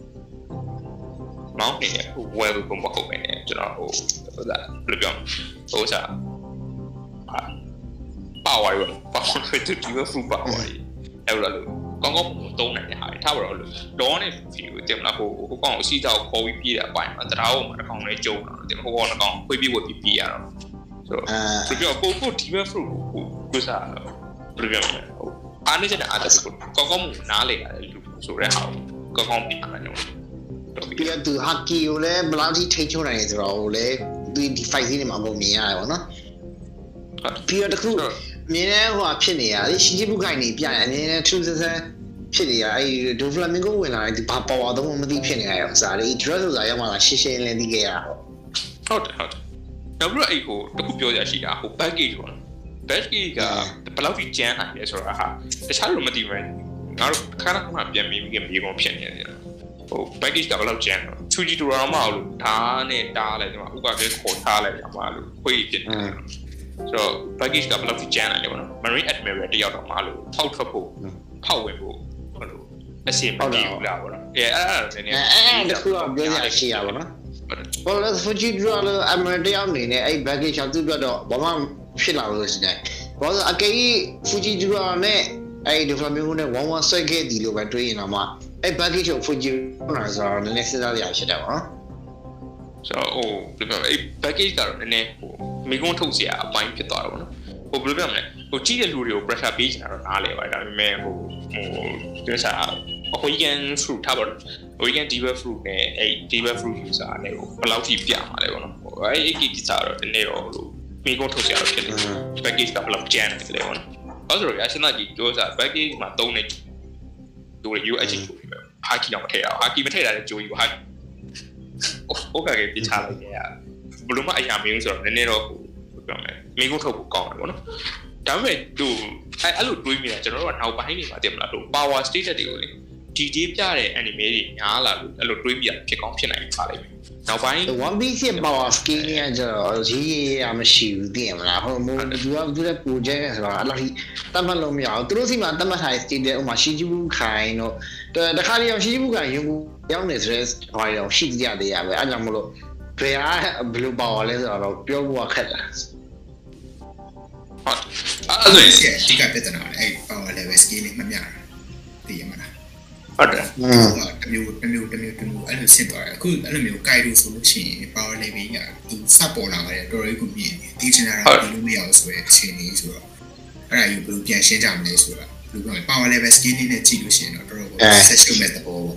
မောင်းနေတဲ့ဟို well ဘုံမဟုတ်ပဲねကျွန်တော်ဟိုဟိုဒါဘယ်လိုပြောမလဲဟိုစားပါဝါရောပါဝါရောတူတူဖူပါဝါရီအဲ့လိုလို့ကောင်းကောင်းတုံးနိုင်တဲ့ဟာတွေထားပါတော့လို့ဒေါ်နဲ့ဖီကိုတင်မလားဟိုဟိုကောင်အစီအကြောက်ခေါ်ပြီးပြေးတဲ့အပိုင်းမှာတရားဟိုမှာတစ်ကောင်လေးကျုံတော့တင်ဟိုကောင်တစ်ကောင်ခွေးပြေးဝတ်ပြီးပြေးရတော့ ဆိုတော့အာဆိုတော့ကိုကိုဒီဘက်ဖရုဟိုကိုစားဘယ်လိုပြောမလဲဟိုအားနေတဲ့အအားတက်ကိုကောင်းကောင်းနားလေရတယ်လူဆိုတဲ့ဟာကိုကောင်းကောင်းပြရတယ်နော်တော့ပြီးတော့သူဟာကီကိုလည်းဘယ်လောက်ထိထိချုံနိုင်လဲဆိုတော့ဟိုလေသူဒီ fight scene တွေမှာပုံမြင်ရတယ်ဗောနော်ပြီးတော့တခုမြင်တဲ့ဟိုဟာဖြစ်နေရလေရှင်ကြီးဘုခိုင်နေပြတယ်အမြင်နဲ့ true ဆဆဖြစ်နေရအဲ့ဒိုဖလာမင်ကိုဝင်လာတယ်ဒီဘာပေါ်ဝါတော့မသိဖြစ်နေရအောင်စားလေ dress ဆိုတာရောက်မှလာရှင်းရှင်းလင်းသိခဲ့ရဟောဟုတ်တယ်ဟုတ်တယ် နောက်ပြီးတော့အဲ့ဟိုတခုပြောရရှိတာဟို package ပေါ့နော် package ကဘယ်လောက်ကြီးကျန်းနိုင်လဲဆိုတာဟာတခြားလိုမသိဘူးငါတို့ခါခါမှပြန်ပြီးမြေကုန်ဖြစ်နေတယ်ဟို package ကဘယ်လောက်ကျန်းတော့ချူဂျီတူရာမအောင်လို့ဓာတ်နဲ့တားလိုက်တယ်မှာဥပဒေခေါ်ထားလိုက်ရမှာလို့ခွေးဖြစ်နေတယ်ဆိုတော့ package ကဘယ်လောက်ကြီးကျန်းနိုင်လဲပေါ့နော် marine admiral တယောက်တော့မလို့ဖောက်ထွက်ဖို့ဖောက်ဝင်ဖို့ဟိုလိုအစီအမပြေဘူးလားပေါ့နော်အဲအဲ့ဒါတော့နည်းနည်းအဲအဲတခုတော့ပြောရရှိရပါတော့ ဘောလဖဂျီဒရလအမရတယောက်နေနဲ့အဲ့ baggage ချောက်သူ့အတွက်တော့ဘာမှဖြစ်လာလို့ရှိတယ်ဘာလို့အကေဖူဂျီဒရနဲ့အဲ့ဒီဖလာမင်ဂိုနဲ့ဝမ်ဝမ်ဆွဲခဲ့ဒီလိုပဲတွေးရင်တော့မှအဲ့ baggage ကိုဖူဂျီနာဆိုတော့နည်းနည်းစဉ်းစားရရှိတယ်ပေါ့နော် ဆိုတော့ဟိုဘယ်လိုပြောမလဲအဲ့ package ကတော့နည်းနည်းဟိုမိကုန်းထုတ်เสียအပိုင်းဖြစ်သွားတာပေါ့နော်ဟိုဘယ်လိုပြောမလဲဟိုကြည့်တဲ့လူတွေကို pressure ပေးချင်တာတော့နားလဲပါတယ်ဒါပေမဲ့ဟိုဟိုပြောစားဟို weekend fruit ထားပါတော့ weekend diva fruit နဲ့အဲ့ diva fruit user နဲ့ကိုဘယ်လောက်ထိပြမှာလဲပေါ့နော်အဲ့အဲ့ကိစ္စတော့ဒီနေ့တော့လို့မိကုန်းထုတ်စရာတော့ဖြစ်တယ် package ကဘယ်လောက်ကျန်တယ်လဲပေါ့နော်အဲ့ဆိုတော့အရှင်သာကြီးတို့စား package မှာသုံးနေတို့ရ UH ကိုပဲဟာကီတော့မထည့်ရအောင်ဟာကီမထည့်ရတဲ့ကြိုးကြီးပါဟာဟုတ်ကဲ့ပြချလိုက်တယ်ဘလို့မအရာမင်းဆိုတော့နည်းနည်းတော့ပြောမယ်မိကုန်းထုတ်ဖို့ကောင်းတယ်ပေါ့နော်ဒါပေမဲ့သူအဲ့အဲ့လိုတွေးမိတာကျွန်တော်တို့ကနောက်ပိုင်းနေမှာတည်မလားတို့ power state တွေကိုလေ ဒီဒီပြတဲ့ anime တွေများလာလို့အဲ့လိုတွေးမိတာဖြစ်ကောင်းဖြစ်နိုင်ပါလိမ့်မယ်နောက်ပိုင်း One Piece ရဲ့ power skill ကကျတော့ရေးရရမရှိဘူးသိရမလားဟိုမို့သူကသူတဲ့ project ဆိုတော့အဲ့လိုတတ်မှတ်လို့မရဘူးသူတို့စီမှာတတ်မှတ်ထားတဲ့ state ဥမာရှိကြီးဘူးခိုင်တို့တခါတည်းအောင်ရှိကြီးဘူးခိုင်ရုံကူရောက်နေဆိုတဲ့ဘာရောရှိကြသေးရပဲအဲ့ကြောင့်မလို့ဘယ်ဟာဘယ်လို power လဲဆိုတော့ပြောဖို့ခက်တယ်ဟုတ်အဲ့ဒါဆိုရင်အဓိကပြဿနာအဲ့ power level skill လေးမမျှတာသိရမလား ဟုတ်တယ်อืมတမျိုးတမျိုးတမျိုးတမျိုးအဲ့လိုဆင့်သွားတယ်အခုအဲ့လိုမျိုး guide လို့ဆိုလို့ရှိရင် power level ကသူစပေါ်လာတယ်တော်တော်ကြီးကိုမြင်တယ်ဒီချင်တာတော့ဒီလိုမရအောင်ဆိုရအခြေအနေဆိုတော့အဲ့ဒါယူဘယ်လိုပြန်ရှင်းကြမလဲဆိုတာဘယ်လိုပြောလဲ power level skill လေးနဲ့ကြည့်လို့ရှိရင်တော့တော်တော်ကို set ရှုမဲ့သဘောပေါ့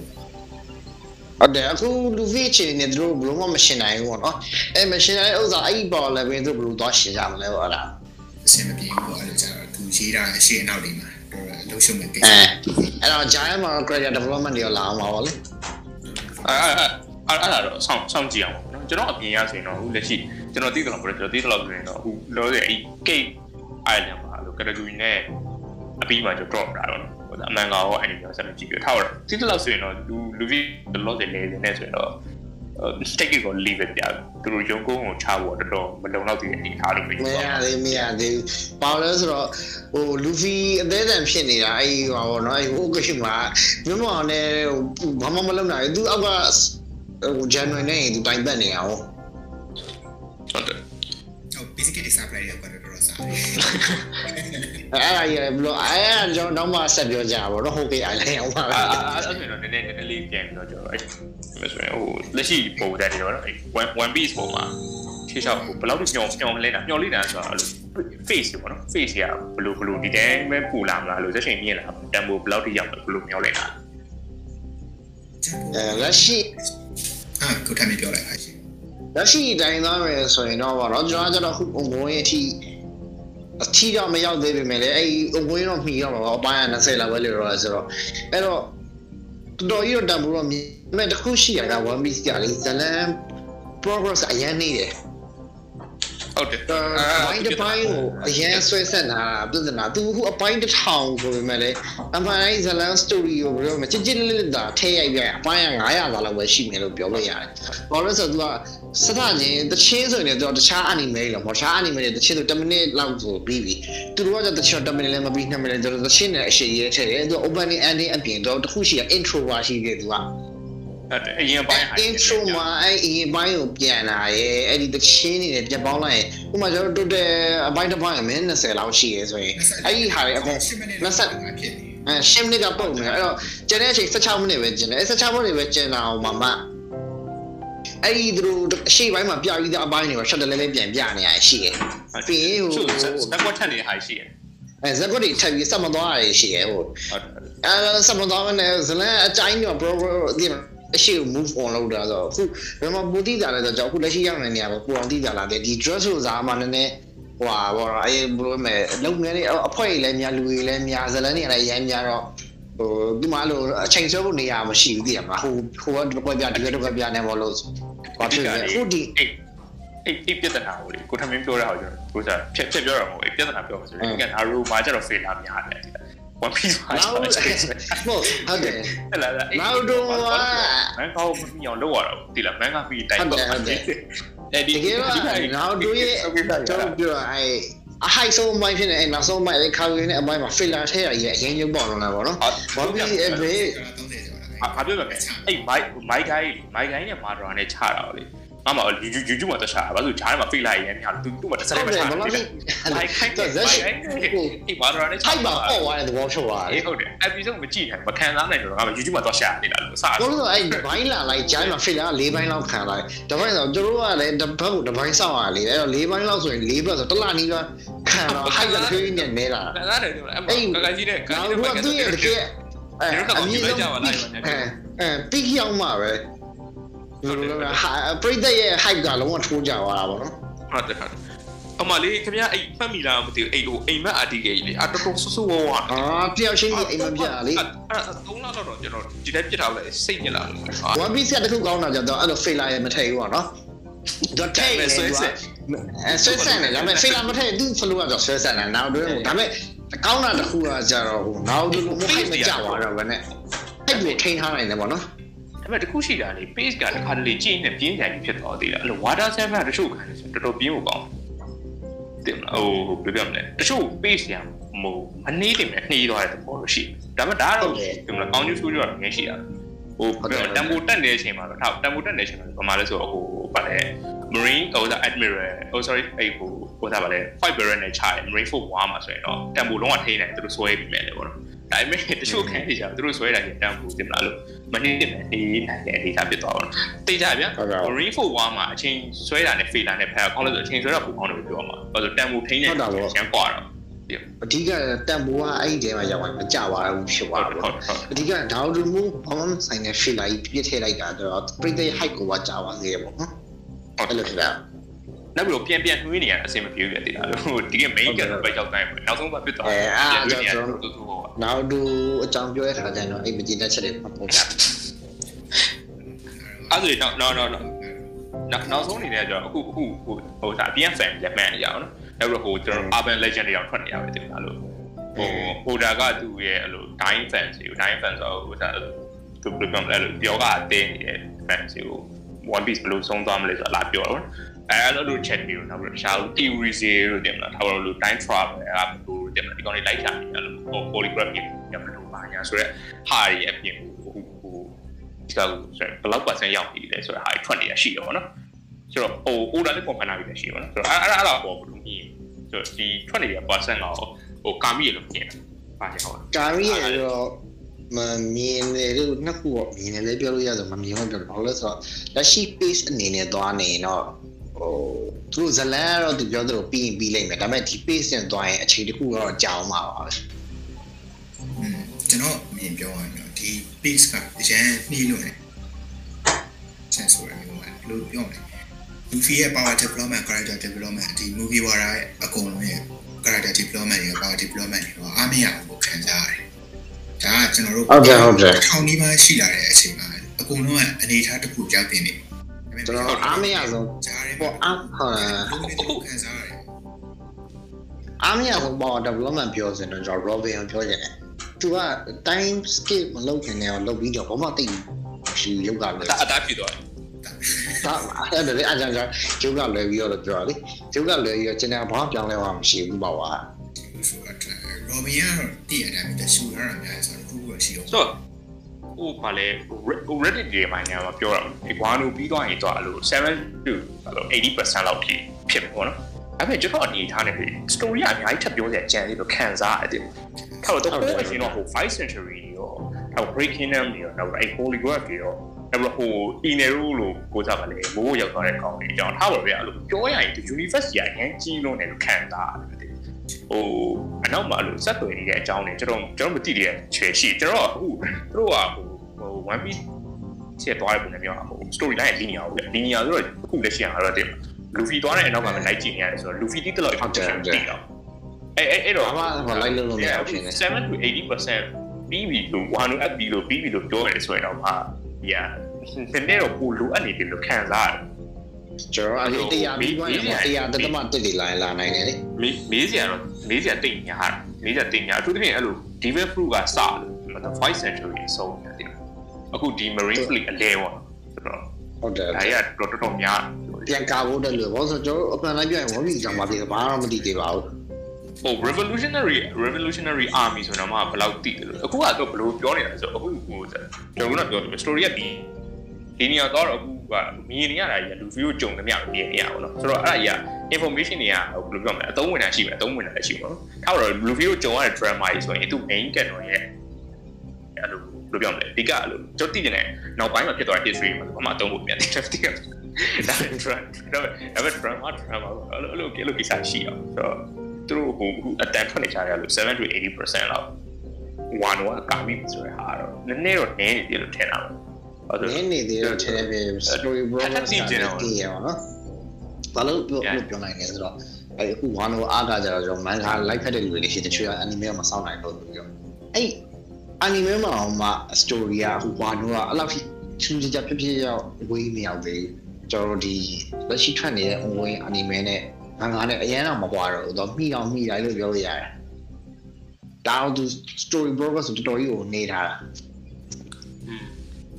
ဟုတ်တယ်အခုလူဗီချင်နေသူတို့ဘယ်လိုမှမရှင်းနိုင်ဘူးပေါ့နော်အဲ့မရှင်းနိုင်တဲ့ဥစ္စာအဲ့ဒီ power level သူတို့ဘယ်လိုသွားရှင်းကြမလဲပေါ့အဲ့ဒါအဆင်မပြေဘူးပေါ့အဲ့လိုကြတော့သူရေးတာအရှိအနောက်တွေမှာ တော်တော်အလုံးရှုံမဲ့ကိစ္စအဲအဲ့တော့ giant မှာ character development တွေရောလာအောင်ပါဗောလေအဲ့အဲ့အဲ့အဲ့ဒါတော့စောင့်စောင့်ကြည့်အောင်ပေါ့နော်ကျွန်တော်အပြင်ရဆိုရင်တော့အခုလက်ရှိကျွန်တော်သိတယ်လို့ပြောကျွန်တော်သိတယ်လို့ဆိုရင်တော့အခုလောဆယ်အဲ့ gate island မှာလို့ category နဲ့အပြီးမှကျွန်တော် drop တာတော့နော်ဟိုအမှန်ကောင်ရော anime ရောဆက်လက်ကြည့်ပြထားတော့သိတယ်လို့ဆိုရင်တော့လူလူကြီးလောဆယ်လေနေဆိုရင်တော့ stick ကို leave ပြသူတို့ရုံကုန်းကိုချဖို့တော်တော်မလုံလောက်သေးတဲ့အနေအားလို့ပြောမပါရသေးမရသေးဘူး။ဘာလို့လဲဆိုတော့ဟိုလူဖီအသေးအံဖြစ်နေတာအဲ့ဟိုပါတော့အဲ့ဟိုကိမှာမြမောင်နဲ့ဘာမှမလုပ်နိုင်ဘူး။ तू အောက်ကဟိုဂျန်နွေနဲ့ तू တိုင်ပတ်နေအောင်ဟုတ်တယ်ဟုတ် basic ticket တွေ supply တွေကတော့တော်တော်စားတယ် အဲ့ဒါကြီးဘလို့အဲ့ဒါကျွန်တော်နောက်မှဆက်ပြောကြပါဘောနော်ဟုတ်ကဲ့အဲ့လည်းအောင်ပါအာအဲ့ဆိုရင်တော့နည်းနည်းနည်းနည်းလေးပြန်ပြီးတော့ကျွန်တော်အဲ့ဆိုရင်ဟိုလက်ရှိပုံစံတွေတော့နော်အဲ့ one one piece ပုံမှာရှေ့လျှောက်ဟိုဘယ်လောက်ညောင်ညောင်လဲတာညောင်လေးတာဆိုတော့အဲ့လို face ပေါ့နော် face ရဘလို့ဘလို့ဒီတိုင်းပဲပူလာမလားလို့သက်ရှင်မြင်လာတန်ဖိုးဘယ်လောက်ထိရောက်လဲဘလို့မျောလဲတာအဲလက်ရှိအာကိုထမ်းပြောလိုက်ပါရှင်လက်ရှိတိုင်းသားမယ်ဆိုရင်တော့ဗောနော်ကျွန်တော်ကတော့ခုအုံငွေအထိ အထီတော့မရောက်သေးပေမဲ့လည်းအဲ့အုံငွေတော့မှီတော့မှာပေါ့အပိုင်း20လောက်ပဲလေတော့ဆိုတော့အဲ့တော့တော်တော်ကြီးတော့တန်ဖို့တော့မြင်မဲ့တစ်ခုရှိရတာ one piece ကလေဇလန် progress အရင်နေတယ် ဟုတ်တယ်ဘိုင်းတစ်ပိုင်းကိုအရင်ဆွဲဆက်လာတာပြဿနာသူခုအပိုင်းတစ်ထောင်ဆိုပေမဲ့လည်းအမှန်တိုင်းဇလန်စတိုရီကိုပြောမယ်ချစ်ချစ်လေးလေးသာထဲရိုက်ပြအပိုင်းက900သာလောက်ပဲရှိမယ်လို့ပြောလို့ရတယ်။ဘာလို့လဲဆိုတော့သူကစသချင်းတချင်းဆိုရင်တော့တခြား anime တွေတော့တခြား anime တွေတချင်းဆို10မိနစ်လောက်ဆိုပြီးပြီ။သူတို့ကတချင်း10မိနစ်လည်းမပြီး2မိနစ်ဆိုတော့တချင်းနဲ့အရှိရဲထည့်တယ်။သူ opening ending အပြင်တော့တခုရှိရ intro ပါရှိတယ်သူကဟုတ်တယ် အရင်ပိုင်းဟာ intro မှာအဲ့အရင်ပိုင်းကိုပြန်လာရဲအဲ့ဒီတချင်းနေနဲ့ပြန်ပေါင်းလိုက်ရင်ဥပမာကျွန်တော်တို့တဲ့အပိုင်းတစ်ပိုင်းအမင်း20လောက်ရှိရဲဆိုရင်အဲ့ဒီဟာတွေအကုန်10မိနစ်20ဖြစ်နေအဲ10မိနစ်ကပုံနေအဲ့တော့ကျန်တဲ့အချိန်16မိနစ်ပဲကျန်တယ်အဲ့16မိနစ်ပဲကျန်တာအောင်မမအဲ့ဒီသူတို့အရှိပိုင်းမှာပြပြီးသားအပိုင်းတွေကရှက်တလဲလဲပြန်ပြနေရရှိရဲပြီးရင်ဟိုသူစက်ကွက်ထက်နေတဲ့ဟာရှိတယ်အဲဇက်ကွက်တွေထပ်ပြီးစက်မသွားရရှိရဲဟိုဟုတ်တယ်အဲစက်မသွားမနဲ့ဇလန်အတိုင်းတော့ bro bro ဒီ အရှိကို move on လုပ်တာဆိုအခုဘယ်မှာပူတိတာလဲဆိုတော့အခုလက်ရှိရောက်နေနေရပါပူအောင်တိတာလာတယ်ဒီ dress ဆိုစားမှနည်းနည်းဟိုဟာဘောအဲဘယ်လိုမဲလုံငယ်လေးအဖွဲ့ကြီးလည်းများလူကြီးလည်းများဇလန်တွေလည်းအရင်များတော့ဟိုဒီမှာလို့အချိန်ဆွဲဖို့နေရာမရှိဘူးသိရမလားဟိုဟိုကဘယ်ပြဒီကတော့ပြနေမလို့ဘာဖြစ်လဲအခုဒီအဲ့အဲ့အဲ့ပြဿနာကိုလေကိုထမင်းပြောတာဟောကျွန်တော်ကိုစားဖြတ်ဖြတ်ပြောတာမဟုတ်ဘူးပြဿနာပြောမှာဆိုရင်ဒီကနာရူမှာကျတော့ fail လာများတယ်ဒီ one piece မှာနောက်ဟုတ်ဟုတ်တယ်ဟဲ့လားမန်ကောင်းမမြောင်လောက်ရတော့ဒီလားမန်ကပြီးတိုင်းပေါ့အဲ့ဒီတကယ်တော့နောက်တို့ရဲ့တော့ပြောအဲအဟိုက်ဆုံးမိုင်းဖြစ်နေအဲနောက်ဆုံးမိုင်းလေးခါရင်းနဲ့အမိုင်းမှာ filler ထည့်ရရင်အရင်ရုပ်ပေါ်လာပါတော့ဘာဖြစ်အဲဘေးဘာပြောလဲအဲ့မိုက်မိုက်ကိုင်းမိုက်ကိုင်းနဲ့မာဒရာနဲ့ချတာလေ အမ YouTube မှာတက်ချတာဘာလို့ဂျားထဲမှာ fail လိုက်ရင်များသူသူ့မှာတစ်စက်လေးပဲချတာမိုက်ကိုင်းမိုက်ကိုင်းအဲ့မာဒရာနဲ့ချထိုက်ပါပေါ့သွားတဲ့သဘောချုပ်သွားတယ်အေးဟုတ်တယ် episode မကြည့်နိုင်မခံစားနိုင်တော့ငါမ YouTube မှာတော့ရှာနေတာလို့စတာဘာလို့လဲအဲဘိုင်းလာလိုက်ဂျိုင်းမှာ filler ၄ဘိုင်းလောက်ခံလိုက်တပိုင်းဆိုတို့ကလည်းတစ်ဘက်ကိုတစ်ဘိုင်းစောက်ရလေအဲ့တော့၄ဘိုင်းလောက်ဆိုရင်၄ဘက်ဆိုတစ်လနီးပါခံတော့ high ကဖေးနဲ့နဲလာခံစားတယ်ဒီမှာအဲ့ကကကြီးနဲ့ကနောက်ကြီးနဲ့တော့သူ့ရဲ့တကယ်အဲအမြင့်ဆုံးအဲပိကရောက်မှာပဲဒီလိုလဲဟာ ပရိသတ်ရဲ့ hype ကလုံးဝထိုးကြသွားတာပေါ့နော်ဟုတ်တယ်ဟုတ်အမလေးခင်ဗျာအဲ့ဖတ်မိလားမသိဘူးအဲ့ဟိုအိမ်မက်အာတီကကြီးလေအတော်တော်ဆူဆူဝဝအာတယောက်ချင်းကြီးအိမ်မပြလေအဲ့သုံးလတော့တော့ကျွန်တော်ဒီတိုင်းပြစ်ထားလိုက်စိတ်ညစ်လာလို့ one piece ကတခုကောင်းတာကြတော့အဲ့လို failure ရဲ့မထည့်ဘူးပေါ့နော်တော့ထည့်နေဆွဲဆက်အဲဆွဲဆက်နေဒါပေမဲ့ failure မထည့်သူ flow ကတော့ဆွဲဆက်နေနောက်တွဲဒါပေမဲ့ကောင်းတာတခုကကြတော့ဟိုနောက်တူမဖိုက်မကြသွားတော့ဘယ်နဲ့အဲ့ဒီထိန်းထားနိုင်တယ်ပေါ့နော် ဒါပေမဲ့တခုရှိတာလေ pace ကတစ်ခါတလေကြည့်နေပြင်းပြန်ပြီးဖြစ်သွားသေးတယ်အဲ့လို water server တချို့ခံနေဆိုတော်တော်ပြင်းဖို့ကောင်းတယ်ဟိုဘယ်ပြောမလဲတချို့ pace ရမဟုတ်မနှေးတယ်နဲ့နှေးသွားတဲ့သဘောလို့ရှိတယ်ဒါပေမဲ့ဒါကတော့ဒီမလားကောင်းကျိုးဆိုးကျိုးတော့ငယ်ရှိတာဟိုပြောတမ်ပိုတက်နေတဲ့အချိန်မှာတော့ထောက်တမ်ပိုတက်နေတဲ့အချိန်မှာဘာမှလဲဆိုတော့ဟိုဗာလဲ marine ဟိုဒါ admiral oh sorry အဲ့ဟိုဟိုဒါဗာလဲ fight barrel နဲ့ချတယ် marine force 1မှာဆိုရင်တော့တမ်ပိုလုံးဝထိနေတယ်သူတို့ဆွဲပြီးမယ်လေပေါ့နော်ဒါပေမဲ့တချို့ခံနေကြသူတို့ဆွဲတာကြီးတမ်ပိုတင်မလားလို့ မနှေးတယ်နဲ့နေနိုင်တဲ့အနေအထားဖြစ်သွားတော့တိတ်ကြဗျာ marine force 1မှာအချိန်ဆွဲတာနဲ့ failure နဲ့ဖက်ကောင်းလို့ဆိုအချိန်ဆွဲတာပုံကောင်းတယ်ပြောမှာဘာလို့တမ်ပိုထိနေတယ်ရန်ကွာတော့အဓိကတန်ဖိုးကအဲ့ဒီထဲမှာရောက်ရင်မကြပါဘူးဖြစ်သွားဟုတ်တာဟုတ်ဟုတ်အဓိကဒေါက်တာမူဘာမှမဆိုင်တဲ့ failure ကြီးပြစ်ထည့်လိုက်တာတော့ပရိသတ် height ကိုပါကြပါသေးတယ်ပေါ့နော်အဲ့လိုဖြစ်တာ နောက်ပြီးတော့ပြန်ပြန်နှွေးနေရအဆင်မပြေဘူးပြတည်တာလို့ဟိုဒီက main ကတော့ပဲရောက်တိုင်းပဲနောက်ဆုံးပါပြစ်သွားတူတူဟောနောက်တူအကြောင်းပြောရတာကြရင်တော့အဲ့မကြည့်တဲ့ချက်တွေပုံပြအဲ့ဒါတော့နော်နော်နော်နောက်နောက်ဆုံးအနေနဲ့ကျတော့အခုအခုဟိုဟိုဒါ BM fan လက်မှန်ရအောင်နော်နောက်ပြီးတော့ဟိုကျွန်တော် urban legend တွေအောင်ထွက်နေရပဲတင်တာလို့ဟိုဟိုဒါကသူ့ရဲ့အဲ့လို dying fans တွေကို dying fans ဆိုဟိုဒါသူဘယ်လိုပြောမလဲအဲ့လိုပြောကအတင်းနေတဲ့ fans တွေကို one piece ဘယ်လိုဆုံးသွားမလဲဆိုတာလာပြောတော့ အဲ့လိုလို chat ပြီးတော့နောက်ပြီးတော့တခြား theory တွေတင်မလားထားပါလို့ time travel ကဘယ်လိုတင်မလားဒီကောင်လေးလိုက်ချနေတယ်လို့ polygraph ပြင်ရမလို့ပါညာဆိုတော့ဟာရီအပြင်ဟိုဟိုဒီကောင်ဆိုဘယ်လောက် percent ရောက်နေလဲဆိုတော့ဟာထွက်နေရရှိတယ်ပေါ့နော်ဆိုတော့ဟို order လေးပုံမှန်လာပြီလည်းရှိပါတော့ဆိုတော့အဲ့အဲ့အဲ့တော့ပေါ်ဘူးမြင်ဆိုတော့ဒီထွက်နေတဲ့ percent ကဟိုကာမီရလို့မြင်တာပါတယ်ဟုတ်ကာရီရတော့မမြင်တယ်လို့နှစ်ခုတော့မြင်တယ်လည်းပြောလို့ရဆိုမမြင်ဘူးပြောတယ်ဘာလို့လဲဆိုတော့လက်ရှိ pace အနေနဲ့သွားနေတော့ ဟိုသူတို့ဇလန်ကတော့သူပြောသလိုပြီးရင်ပြီးလိမ့်မယ်ဒါပေမဲ့ဒီ pace နဲ့သွားရင်အချိန်တစ်ခုတော့ကြာအောင်ပါပါอืมကျွန်တော်အမြင်ပြောရရင်တော့ဒီ base ကအရန်နှီးလို့နေချန်ဆိုရမျိုးပါလို့ပြောမယ် Luffy ရဲ့ power development character development ဒီ movie ဝါရာရဲ့အကုန်လုံးရဲ့ character development တွေ power development တွေတော့အားမရဘူးလို့ခံစားရတယ်။ဒါကကျွန်တော်တို့ဟုတ်တယ်ဟုတ်တယ်ထောင်နီးပါးရှိလာတဲ့အချိန်မှာအကုန်လုံးကအနေထားတစ်ခုကြောက်တင်နေတယ် ကျွန်တော်အားမရဆုံးကြားရဲပေါ့အားဟုတ်တယ်လုံးလေးတစ်ခုခံစားရတယ်အားမရဆုံး power development ပြောစင်တော့ကျွန်တော် Robin ကိုပြောရတယ်သူက time skip မလုပ်ခင်နဲ့တော့လုပ်ပြီးတော့ဘာမှသိရှိရုပ်ကလည်းအတားဖြစ်သွားတယ်ဒါအဲ့ဒါလည်းအကြမ်းကြကျုပ်ကလွယ်ပြီးတော့ပြောလေကျုပ်ကလွယ်ပြီးတော့ကျွန်တော်ဘာမှပြောင်းလဲမှမရှိဘူးပေါ့ကွာဆိုတော့ Robin ကတော့တည့်ရတဲ့အတိုင်းရှူထားတာများဆိုတော့ခုခုရှိအောင်ဆိုတော့ ဟိုဘာလဲ Reddit တွေမှာညာမှာပြောတာဒီ Guano ပြီးသွားရင်တော့အဲ့လို7 to အဲ့လို80%လောက်ဖြစ်ဖြစ်ပေါ့နော်အဲ့မဲ့ကျွန်တော်အနေထားနေပြီ story ကအများကြီးထပ်ပြောစရာကြံသေးလို့ခံစားရတယ်ထောက်တော့တော့အရင်တော့ဟို5 century ရောထောက် break kingdom တွေရောနောက်အဲ့ holy word တွေရောနောက်ဟို inero လို့ကိုစားပါလေဘိုးရောက်သွားတဲ့ကောင်တွေအကြောင်းထားပါပဲအဲ့လိုပြောရရင်ဒီ universe ကြီးအရင်ကြီးလုံးတယ်လို့ခံစားရတယ် ဟိုအနောက်မှာလို့စက်သွယ်နေတဲ့အကြောင်းတွေကျွန်တော်ကျွန်တော်မသိတဲ့ချွေရှိကျွန်တော်ကအခုသူတို့ကဟိုဟို one piece ချက်သွားတဲ့ပုံနဲ့ပြောတာဟို story line ရဲ့ linear ကို linear ဆိုတော့အခုလက်ရှိအောင်တော့တင်လူဖီသွားတဲ့အနောက်ကလည်း light ကြည့်နေရတယ်ဆိုတော့လူဖီတိတလို့ဟုတ်တယ်ဟုတ်တယ်အဲ့အဲ့အဲ့တော့ဘာမှဟိုလိုက်လို့လို့မရဘူးဖြစ်နေ7 to 80%ပြီးပြီလို့1 up ပြီးလို့ပြီးပြီလို့ပြောရတယ်ဆိုရင်တော့ဟာဒီကနည်းနည်းတော့ပိုလိုအပ်နေတယ်လို့ခံစားရတယ် ကျွန်တော်အဲ့ဒီတရားပြီးသွားရင်တရားတသမတက်တွေလာလာနိုင်တယ်လေမေးမေးစရာတော့မေးစရာတိတ်ညာတာမေးစရာတိတ်ညာအထူးသဖြင့်အဲ့လို Devil Fruit ကစလို့မတော်5 century အဆုံးတယ်အခုဒီ Marine Fleet အလဲပေါ့ဆိုတော့ဟုတ်တယ်ဒါရတော့တော်တော်များပြန်ကာဖို့တက်လို့ဘာလို့ဆိုကျွန်တော်အပြန်လိုက်ပြရင်ဝမီကြောင်ပါပြီဘာမှမသိသေးပါဘူးဟို revolutionary revolutionary army ဆိုတော့မှဘယ်လောက်တိတယ်လို့အခုကတော့ဘယ်လိုပြောနေတာလဲဆိုတော့အခုဟိုကျွန်တော်ကပြောတယ် story ကဒီဒီနေရာတော့အခု ကမြင်နေရတာကြီးလူဗီကိုကြုံသမျှမြင်နေရပါတော့ဆိုတော့အဲ့ဒါကြီး information တွေကဘယ်လိုပြောမလဲအသုံးဝင်တာရှိမယ်အသုံးဝင်တာလည်းရှိမှာနော်ထားတော့လူဗီကိုကြုံရတဲ့ drama ကြီးဆိုရင်သူ main canon ရဲ့အဲ့လိုဘယ်လိုပြောမလဲဒီကအဲ့လိုကျွန်တော်သိနေတယ်နောက်ပိုင်းမှာဖြစ်သွားတဲ့ history မှာဘာမှအသုံးဖို့ပြန်တယ်တိကဒါပေမဲ့ drama ဒါပေမဲ့ drama drama အဲ့လိုအဲ့လိုကိစ္စရှိအောင်ဆိုတော့သူတို့ဟိုအခုအတန်ထွက်နေကြတယ်လို့7 to 80%လောက်1 1ကာမိဆိုရဟာတော့နည်းနည်းတော့နည်းနေတယ်လို့ထင်တာပါ ဟုတ်နတယ်င်းနေသေးတော့ channel ပြင် story bro ကတည်ရအောင်နော်ဘာလို့ပြောပြောနိုင်လဲဆိုတော့အဲ့အခုဝါနိုအားကကြတော့ကျွန်တော် manga live ဖက်တဲ့လူတွေရှိတချို့က anime မှာစောင့်နိုင်လို့ပြောအဲ့ anime မှာမှ story ကအခုဝါနိုကအဲ့လောက်ထိချူချကြဖြစ်ဖြစ်ရောက်ဝေးမရောက်သေးကျွန်တော်ဒီလက်ရှိထွက်နေတဲ့ online anime နဲ့ manga နဲ့အရင်တော့မကွာတော့ဘူးတော့မိအောင်မိတိုင်းလို့ပြောလို့ရတယ်ဒါတော့သူ story bro ကဆိုတော်တော်ကြီးကိုနေထားတာ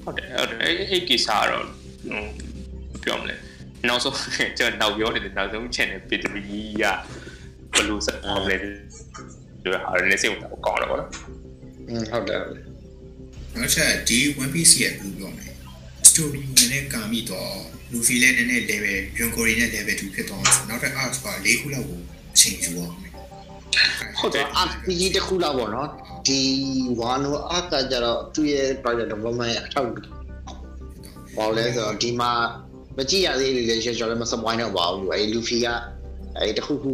ဟုတ်တယ်ဟုတ်တယ်အဲ့အဲ့ကိစ္စကတော့ဟိုပြောမလဲနောက်ဆုံးကျွန်တော်နောက်ပြောနေတဲ့နောက်ဆုံး channel ပစ်တမီကဘယ်လိုဆက်အောင်လဲဒီဟာလည်းစိတ်ဝင်စားကောင်းတော့ဗောနော်อืมဟုတ်တယ်နောက်ချက်ဒီ One Piece ရဲ့ဘယ်လိုပြောမလဲ story နည်းနည်းကာမိတော့ Luffy လည်းနည်းနည်း level Yonko နဲ့ level 2ဖြစ်သွားအောင်နောက်ထပ် arc က၄ခုလောက်ကိုအချိန်ယူအောင်ဟုတ်တယ် RPG တစ်ခုလောက်ပေါ့နော် ဒီဝါနိုအကကြတော့သူ့ရဲ့ project development ရဲ့အထောက်ပေါ့လဲဆိုတော့ဒီမှာမကြည့်ရသေးလေလေကျွန်တော်လည်းမစပွိုင်းတော့ပါဘူးအဲလူဖီကအဲတခုခု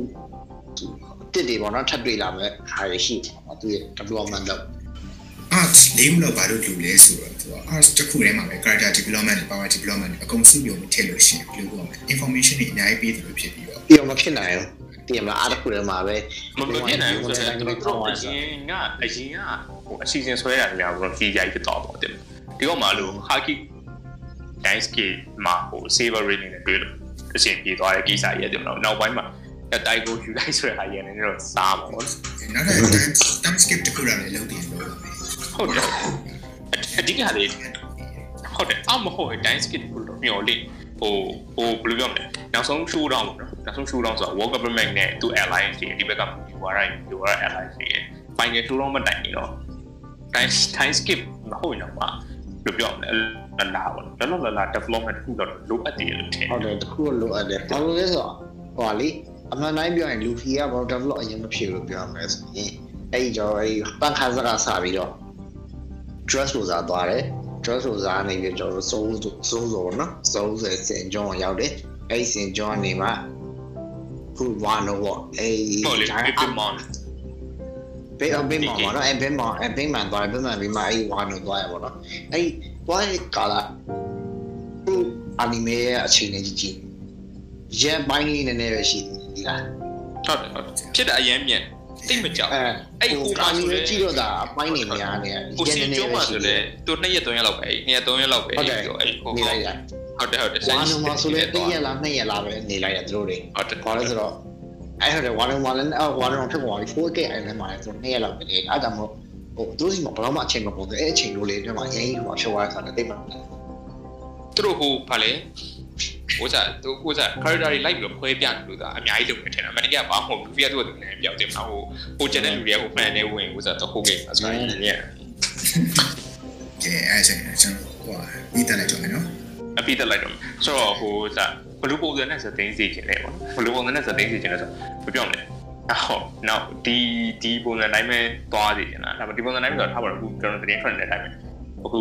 တစ်တွေပေါ့နော်ထပ်တွေ့လာမယ်ခါရရှိတယ်သူရဲ့ development တော့ arc လေးခုလောက်ဘာလို့လူလဲဆိုတော့သူက arc တစ်ခုထဲမှာပဲ character development power development အကုန်စုပြုံထည့်လို့ရှိရင်ဘယ်လိုပြောမလဲ information တွေအများကြီးပေးတယ်လို့ဖြစ်ပြီးတော့ပြီးတော့မဖြစ်နိုင်ဘူး တည်မလားအားတစ်ခုထဲမှာပဲမမဖြစ်နိုင်ဘူးဆိုတော့သူတို့အရင်ကအရင်ကဟိုအစီအစဉ်ဆွဲတာတွေကတော့ fee ရိုက်ဖြစ်တော့ပေါ့တယ်ဒီကောင်မှလို့ haki dice game မှာဟို saver rating နဲ့တွေ့လို့အရှင်ပြေသွားတဲ့ကိစ္စကြီးရတယ်မလားနောက်ပိုင်းမှာတိုက်ကိုယူလိုက်ဆိုတဲ့ဟာရနေတော့စားပါဘောနောက်ထပ် time time skip တစ်ခုလည်းလုပ်တယ်လို့ပြောမယ်ဟုတ်တယ်အဓိကလေဟုတ်တယ်အမဟုတ် dice skip ကိုတော့မျောလိဟိုဟိုဘယ်လိုပြောမလဲနောက်ဆုံး show down ပေါ့နော် နောက်ဆုံး show down ဆိုတာ world government နဲ့သူ alliance တွေဒီဘက်ကဒီဝါရိုင်းဒီဝါရိုင်း alliance တွေ final show down မတိုင်ဘူးနော် time time skip မဟုတ်ရင်တော့ဘယ်လိုပြောမလဲလာလာပေါ့လောလောလာလာ development တစ်ခုတော့လိုအပ်တယ်လို့ထင်ဟုတ်တယ်တခုလိုအပ်တယ်ဘာလို့လဲဆိုတော့ဟိုလေအမှန်တိုင်းပြောရင်လူဖီကဘာ develop အရင်မဖြစ်လို့ပြောရမယ်ဆိုရင်အဲ့ဒီကြောအဲ့ပန်းခါစကားစပြီးတော့ dress လို့စားသွားတယ် dress လို့စားနေပြီးကျွန်တော်စိုးစိုးစိုးနော်စိုးဆိုစင်ကျောင်းရောက်တယ်အဲ့ဒီစင်ကျောင်းနေမှာ ခုဝါနော်ပေါ့အဲ့ဒီဟုတ်လေ Pip Mon ဘေးအဘေးမှာပေါ့နော်အဲ့ဘေးမှာအဲ့ဘေးမှာသွားဘေးမှာဘေးမှာအဲ့ဝါနော်သွားရပေါ့နော်အဲ့သွားရကာလာခုအနီမေရဲ့အချိန်နဲ့ကြီးကြီးရဲပိုင်းလေးနည်းနည်းပဲရှိဒီလားဟုတ်တယ်ဟုတ်တယ်ဖြစ်တာအရင်မြင်တိတ်မကြောက်အဲအဲ့ဟိုမှာအာနီဆိုမေလေကြည့်တော့ဒါအပိုင်းနေများနေကိုစင်ကျုံးမှာဆိုလေသူ2ရက်3ရက်လောက်ပဲအဲ့2ရက်3ရက်လောက်ပဲဟုတ်တယ်အဲ့ဟိုနေလိုက်ရ ဟုတ်တယ်ဟုတ်တယ်ဝါနော်မှာဆိုလေတစ်ရက်လားနှစ်ရက်လားပဲနေလိုက်ရသူတို့တွေဟုတ်တယ်ဘာလဲဆိုတော့အဲ့ဟိုတယ်ဝါနော်မှာလည်းအော်ဝါနော်ဖြစ်သွားပြီ 4K အဲ့လည်းမှာလည်းသူနှစ်ရက်လောက်ပဲနေအဲ့ဒါမို့ဟိုသူတို့စီမှာဘယ်တော့မှအချိန်မပေါ်သေးအဲ့အချိန်လိုလေးတွေမှာအရင်ဟိုဖြစ်သွားတာဆိုတော့တိတ်မှသူတို့ဟိုဗာလေဟိုစားသူဟိုစား character တွေလိုက်ပြီးတော့ခွဲပြတယ်လို့သာအများကြီးလုပ်နေတယ်အမှန်တကယ်ဘာမှမဟုတ်ဘူးဖီးကသူ့ကိုလည်းပြောက်တယ်မဟုတ်ဟိုကျန်တဲ့လူတွေကဟို plan နဲ့ဝင်ဟိုစားတော့ဟုတ်ကဲ့ဆိုတော့ညက်ကဲအဲ့ဆိုရင်ကျွန်တော်ဟိုမိတက်လိုက်ကြမယ်နော် အပိတက်လိုက်တော့ဆိုတော့ဟိုစားဘလူးပုံစံနဲ့စသိန်းစီခြင်းလေပေါ့ဘလူးပုံစံနဲ့စသိန်းစီခြင်းလဲဆိုဘယ်ပြောမလဲဟုတ်နောက်ဒီဒီပုံစံတိုင်းပဲသွားစီခြင်းလားဒါပေမဲ့ဒီပုံစံတိုင်းပဲဆိုတော့ထားပါတော့အခုကျွန်တော်တင်ထွက်နေတဲ့အတိုင်းပဲအခု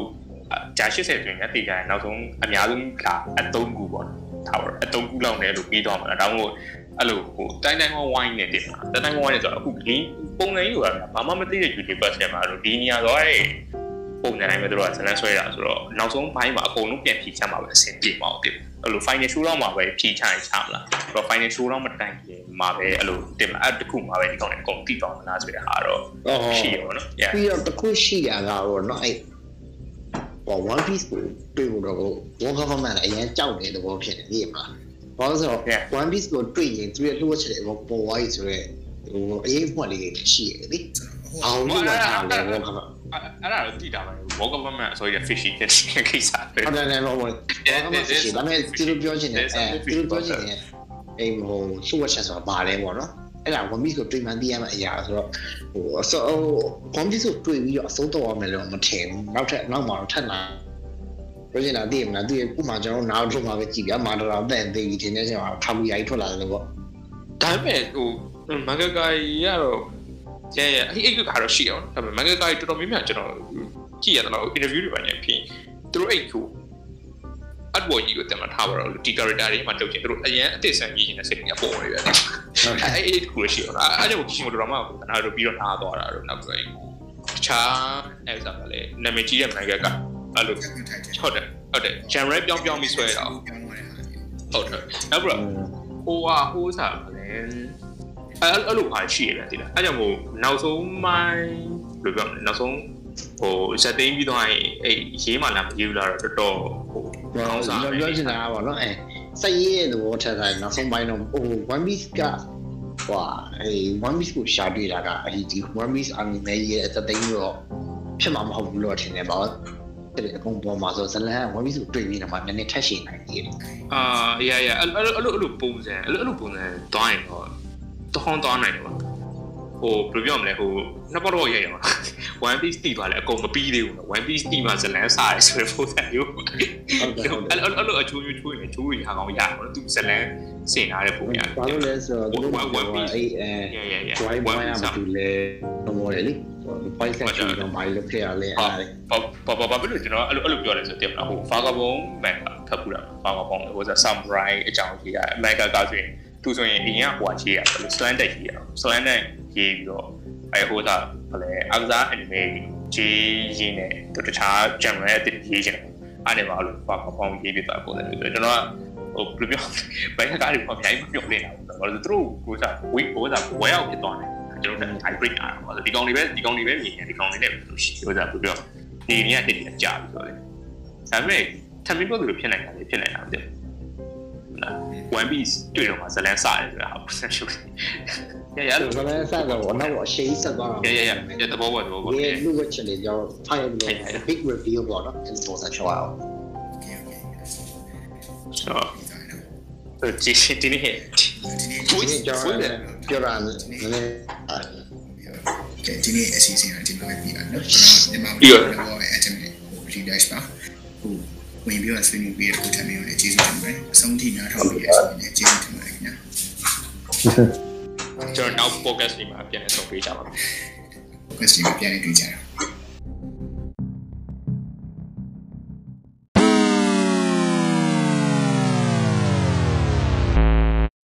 ဂျာ80အတွင်းကတည်ကြရင်နောက်ဆုံးအများဆုံးကအသုံးကူပေါ့ထားပါတော့အသုံးကူလောက်နေလို့ပြီးသွားမှာဒါမှမဟုတ်အဲ့လိုဟိုတိုင်းတိုင်းဝိုင်းနေတယ်မှာတိုင်းတိုင်းဝိုင်းနေဆိုတော့အခုဒီပုံစံကြီးကဘာမှမသိတဲ့ YouTuber ဆရာမတို့ဒီနေရာတော့အဲ့ ပုံစံတိုင်းပဲတို့ကဇလန်းဆွဲတာဆိုတော့နောက်ဆုံးဘိုင်းမှာအကုန်လုံးပြန်ဖြည့်ချမှာပဲအဆင်ပြေမှာဟုတ်တယ်အဲ့လို final show တော့မှာပဲဖြည့်ချရင်ချမလားအဲ့တော့ final show တော့မတိုင်ခင်မှာပဲအဲ့လိုတင်မှာအဲ့တခုမှာပဲဒီကောင်တွေအကုန်တိတော်မလားဆိုတဲ့ဟာတော့ရှိရောနော်ပြီးတော့တခုရှိရတာတော့နော်အဲ့ပေါ့ one piece ကိုတွေ့ဖို့တော့ world government အရင်ကြောက်တဲ့သဘောဖြစ်နေပြီမလားဘာလို့ဆိုတော့ one piece ကိုတွေ့ရင်သူရဲ့လှုပ်ချက်တွေပေါ်ဝိုင်းဆိုရဲဟိုအရေးဖွက်လေးတွေရှိရတယ်လေအောင်လို့ထားတယ် world government အဲ့ဒါတော့တိတာပါ World Government ဆိုရ fishy တဲ့ကိစ္စပဲဟုတ်တယ်လည်းဘောဘော war government ရှိဒါပေမဲ့သူတို့ပြောချင်တယ်အဲသူတို့ပြောချင်တယ်အဲ့ဟိုလှုပ်ချက်ဆိုတာဘာလဲပေါ့နော်အဲ့ဒါ one piece ကိုတွေ့မှန်းသိရမယ့်အရာဆိုတော့ဟိုအစော one piece ကိုတွေ့ပြီးတော့အစိုးတော့ရမယ်လို့မထင်ဘူးနောက်ထပ်နောက်မှာတော့ထပ်လာပြောချင်တာသိရမလားသူဥမာကျွန်တော်နောက်ထုတ်မှာပဲကြည်ပြမာတော်အသက်သေးပြီထင်တဲ့ချိန်မှာထားပြီးရိုက်ထွက်လာတယ်ပေါ့ဒါပေမဲ့ဟိုမန်ဂကာကြီးကတော့ ရဲရဲအဲ့အဲ့ကတော့ရှိအောင်ဒါပေမဲ့မန်ဂကာကြီးတော်တော်များများကျွန်တော်ကြည့်ရတော့ interview တွေပါနေဖြစ်သူတို့အဲ့ကိုအတ်ဝကြီးကိုတင်မထားပါတော့ဒီ character တွေမှတုတ်ချင်သူတို့အရင်အသစ်ဆန်ကြီးနေတဲ့စိတ်ကပေါ်နေရတယ်အဲ့အဲ့ကိုရှိအောင်အဲ့ဒါကိုရှင်တို့တော့မှကိုနားတို့ပြီးတော့နားသွားတာတော့နောက်ပြီးတခြားအဲ့ဒါကလည်းနာမည်ကြီးတဲ့မန်ဂကာအဲ့လိုကပ်ထိုက်တယ်ဟုတ်တယ်ဟုတ်တယ် genre ပြောင်းပြောင်းပြီးဆွဲတာပြောင်းသွားတဲ့ဟာမျိုးဟုတ်တယ်နောက်ပြီးတော့ဟိုဟာဟိုးစားပါလေ အဲ့အဲ့လိုပါရှိရတယ်တိလားအဲ့ကြောင့်မို့နောက်ဆုံးမိုင်းဘယ်လိုပြောမလဲနောက်ဆုံးဟိုဇက်သိန်းပြီးတော့အဲ့ရေးမှလာမရေးဘူးလားတော့တော်တော်ဟိုပြောကောင်းစားပြောချင်တာကပေါ့နော်အဲစိတ်ရည်သဘောထက်တိုင်းနောက်ဆုံးပိုင်းတော့ဟို one piece ကဟွာအဲ one piece ကိုရှာတွေ့တာကအဒီဒီ one piece anime ရဲ့အသက်သိမ်းတော့ဖြစ်မှာမဟုတ်ဘူးလို့ထင်တယ်ပေါ့တဲ့အကုန်ပေါ်မှာဆိုဇလန် one piece ကိုတွေ့ပြီးတော့မှနည်းနည်းထက်ရှင်နိုင်သေးတယ်အာရရအဲ့အဲ့လိုအဲ့လိုပုံစံအဲ့လိုအဲ့လိုပုံစံတွိုင်းတော့ တခေါင်းတွားနိုင်တယ်ပါဟိုဘယ်လိုပြောမလဲဟိုနှစ်ပတ်တော့ရိုက်ရမှာ one piece တီးသွားလဲအကုန်မပြီးသေးဘူးနော် one piece တီးမှဇလန်းစားရဆိုတဲ့ပုံစံမျိုးဟုတ်တယ်ဟုတ်တယ်အဲ့လိုအဲ့လိုအချိုးချိုးနေချိုးရဟာကောင်ရအောင်သူဇလန်းစင်ထားတဲ့ပုံရတယ်ဘာလို့လဲဆိုတော့သူတို့ကအဲအဲ yeah yeah yeah why why မတူလဲဘောလေလေ point section တော့ဘာလို့ဖြစ်ရလဲအဲ့ဒါလေဘာဘာဘာဘယ်လိုကျွန်တော်အဲ့လိုအဲ့လိုပြောလဲဆိုတင်မလားဟိုဖာကဘုံမန်ကဖတ်ပူတာဖာကဘုံဟိုဆိုဆမ်ရိုင်းအကြောင်းကြီးရအမေရိကကဆိုရင် သူဆိုရင်အရင်ကဟိုအကြီးရဘယ်လို slant တက်ကြီးရ slant နဲ့ရေးပြီးတော့အဲဟိုသာဘယ်လဲအကစား anime ကြီးရင်းနဲ့သူတခြား genre အတစ်ရေးချင်တယ်အဲ့ဒီမှာလို့ဖာကဘုံရေးပြတာပုံစံမျိုးဆိုကျွန်တော်ကဟိုဘယ်လိုပြောဘယ်ကကားတွေပေါ့အများကြီးမပြောနေတာဘူးဘာလို့သူတို့ဟိုစားဝိဟိုစားဝဲအောင်ဖြစ်သွားတယ်ကျွန်တော်တို့ hybrid อ่ะဘာလို့ဒီကောင်တွေပဲဒီကောင်တွေပဲမြင်တယ်ဒီကောင်တွေနဲ့လို့ရှိဟိုစားဘယ်လိုပြောဒီနေ့ကတည်းကကြာပြီဆိုတော့လေဒါပေမဲ့ထပ်ပြီးပြောသူလိုဖြစ်နိုင်တာလေဖြစ်နိုင်တာမသိဘူးနော် One Piece တွေ့တော့မှဇလန်းစတယ်ဆိုတာဟာဆက်ရှုပ်တယ်ရရလို့ဇလန်းစတော့ဘာလို့အရှိန်ဆက်သွားတာရရရတဘောပေါ်တဘောပေါ်ရလူဝက်ချင်တယ်ကျွန်တော် fire လို့ big reveal ပေါ့နော်ဒီပေါ်ဆက်ချောအောင်ဆိုတော့ဒီဒီနေ့ဒီနေ့ကျွန်တော်ပြောတာနည်းနည်းဒီနေ့အစီအစဉ်ကဒီလိုပဲပြီးတာနော်ကျွန်တော်ဒီမှာပြောတာတော့အတမီဟို relax ပါဟို ဝင်ပြီးတော့ဆွေးနွေးပြီးတော့ထပ်ပြီးတော့လည်းကျေးဇူးတင်ပါတယ်အဆုံးထိနားထောင်ပြီးရဆိုရင်လည်းကျေးဇူးတင်ပါတယ်ခင်ဗျာကျွန်တော်နောက် podcast ဒီမှာပြန်လည်ဆုံတွေ့ကြပါမယ် question ပြန်နေတွေ့ကြတာ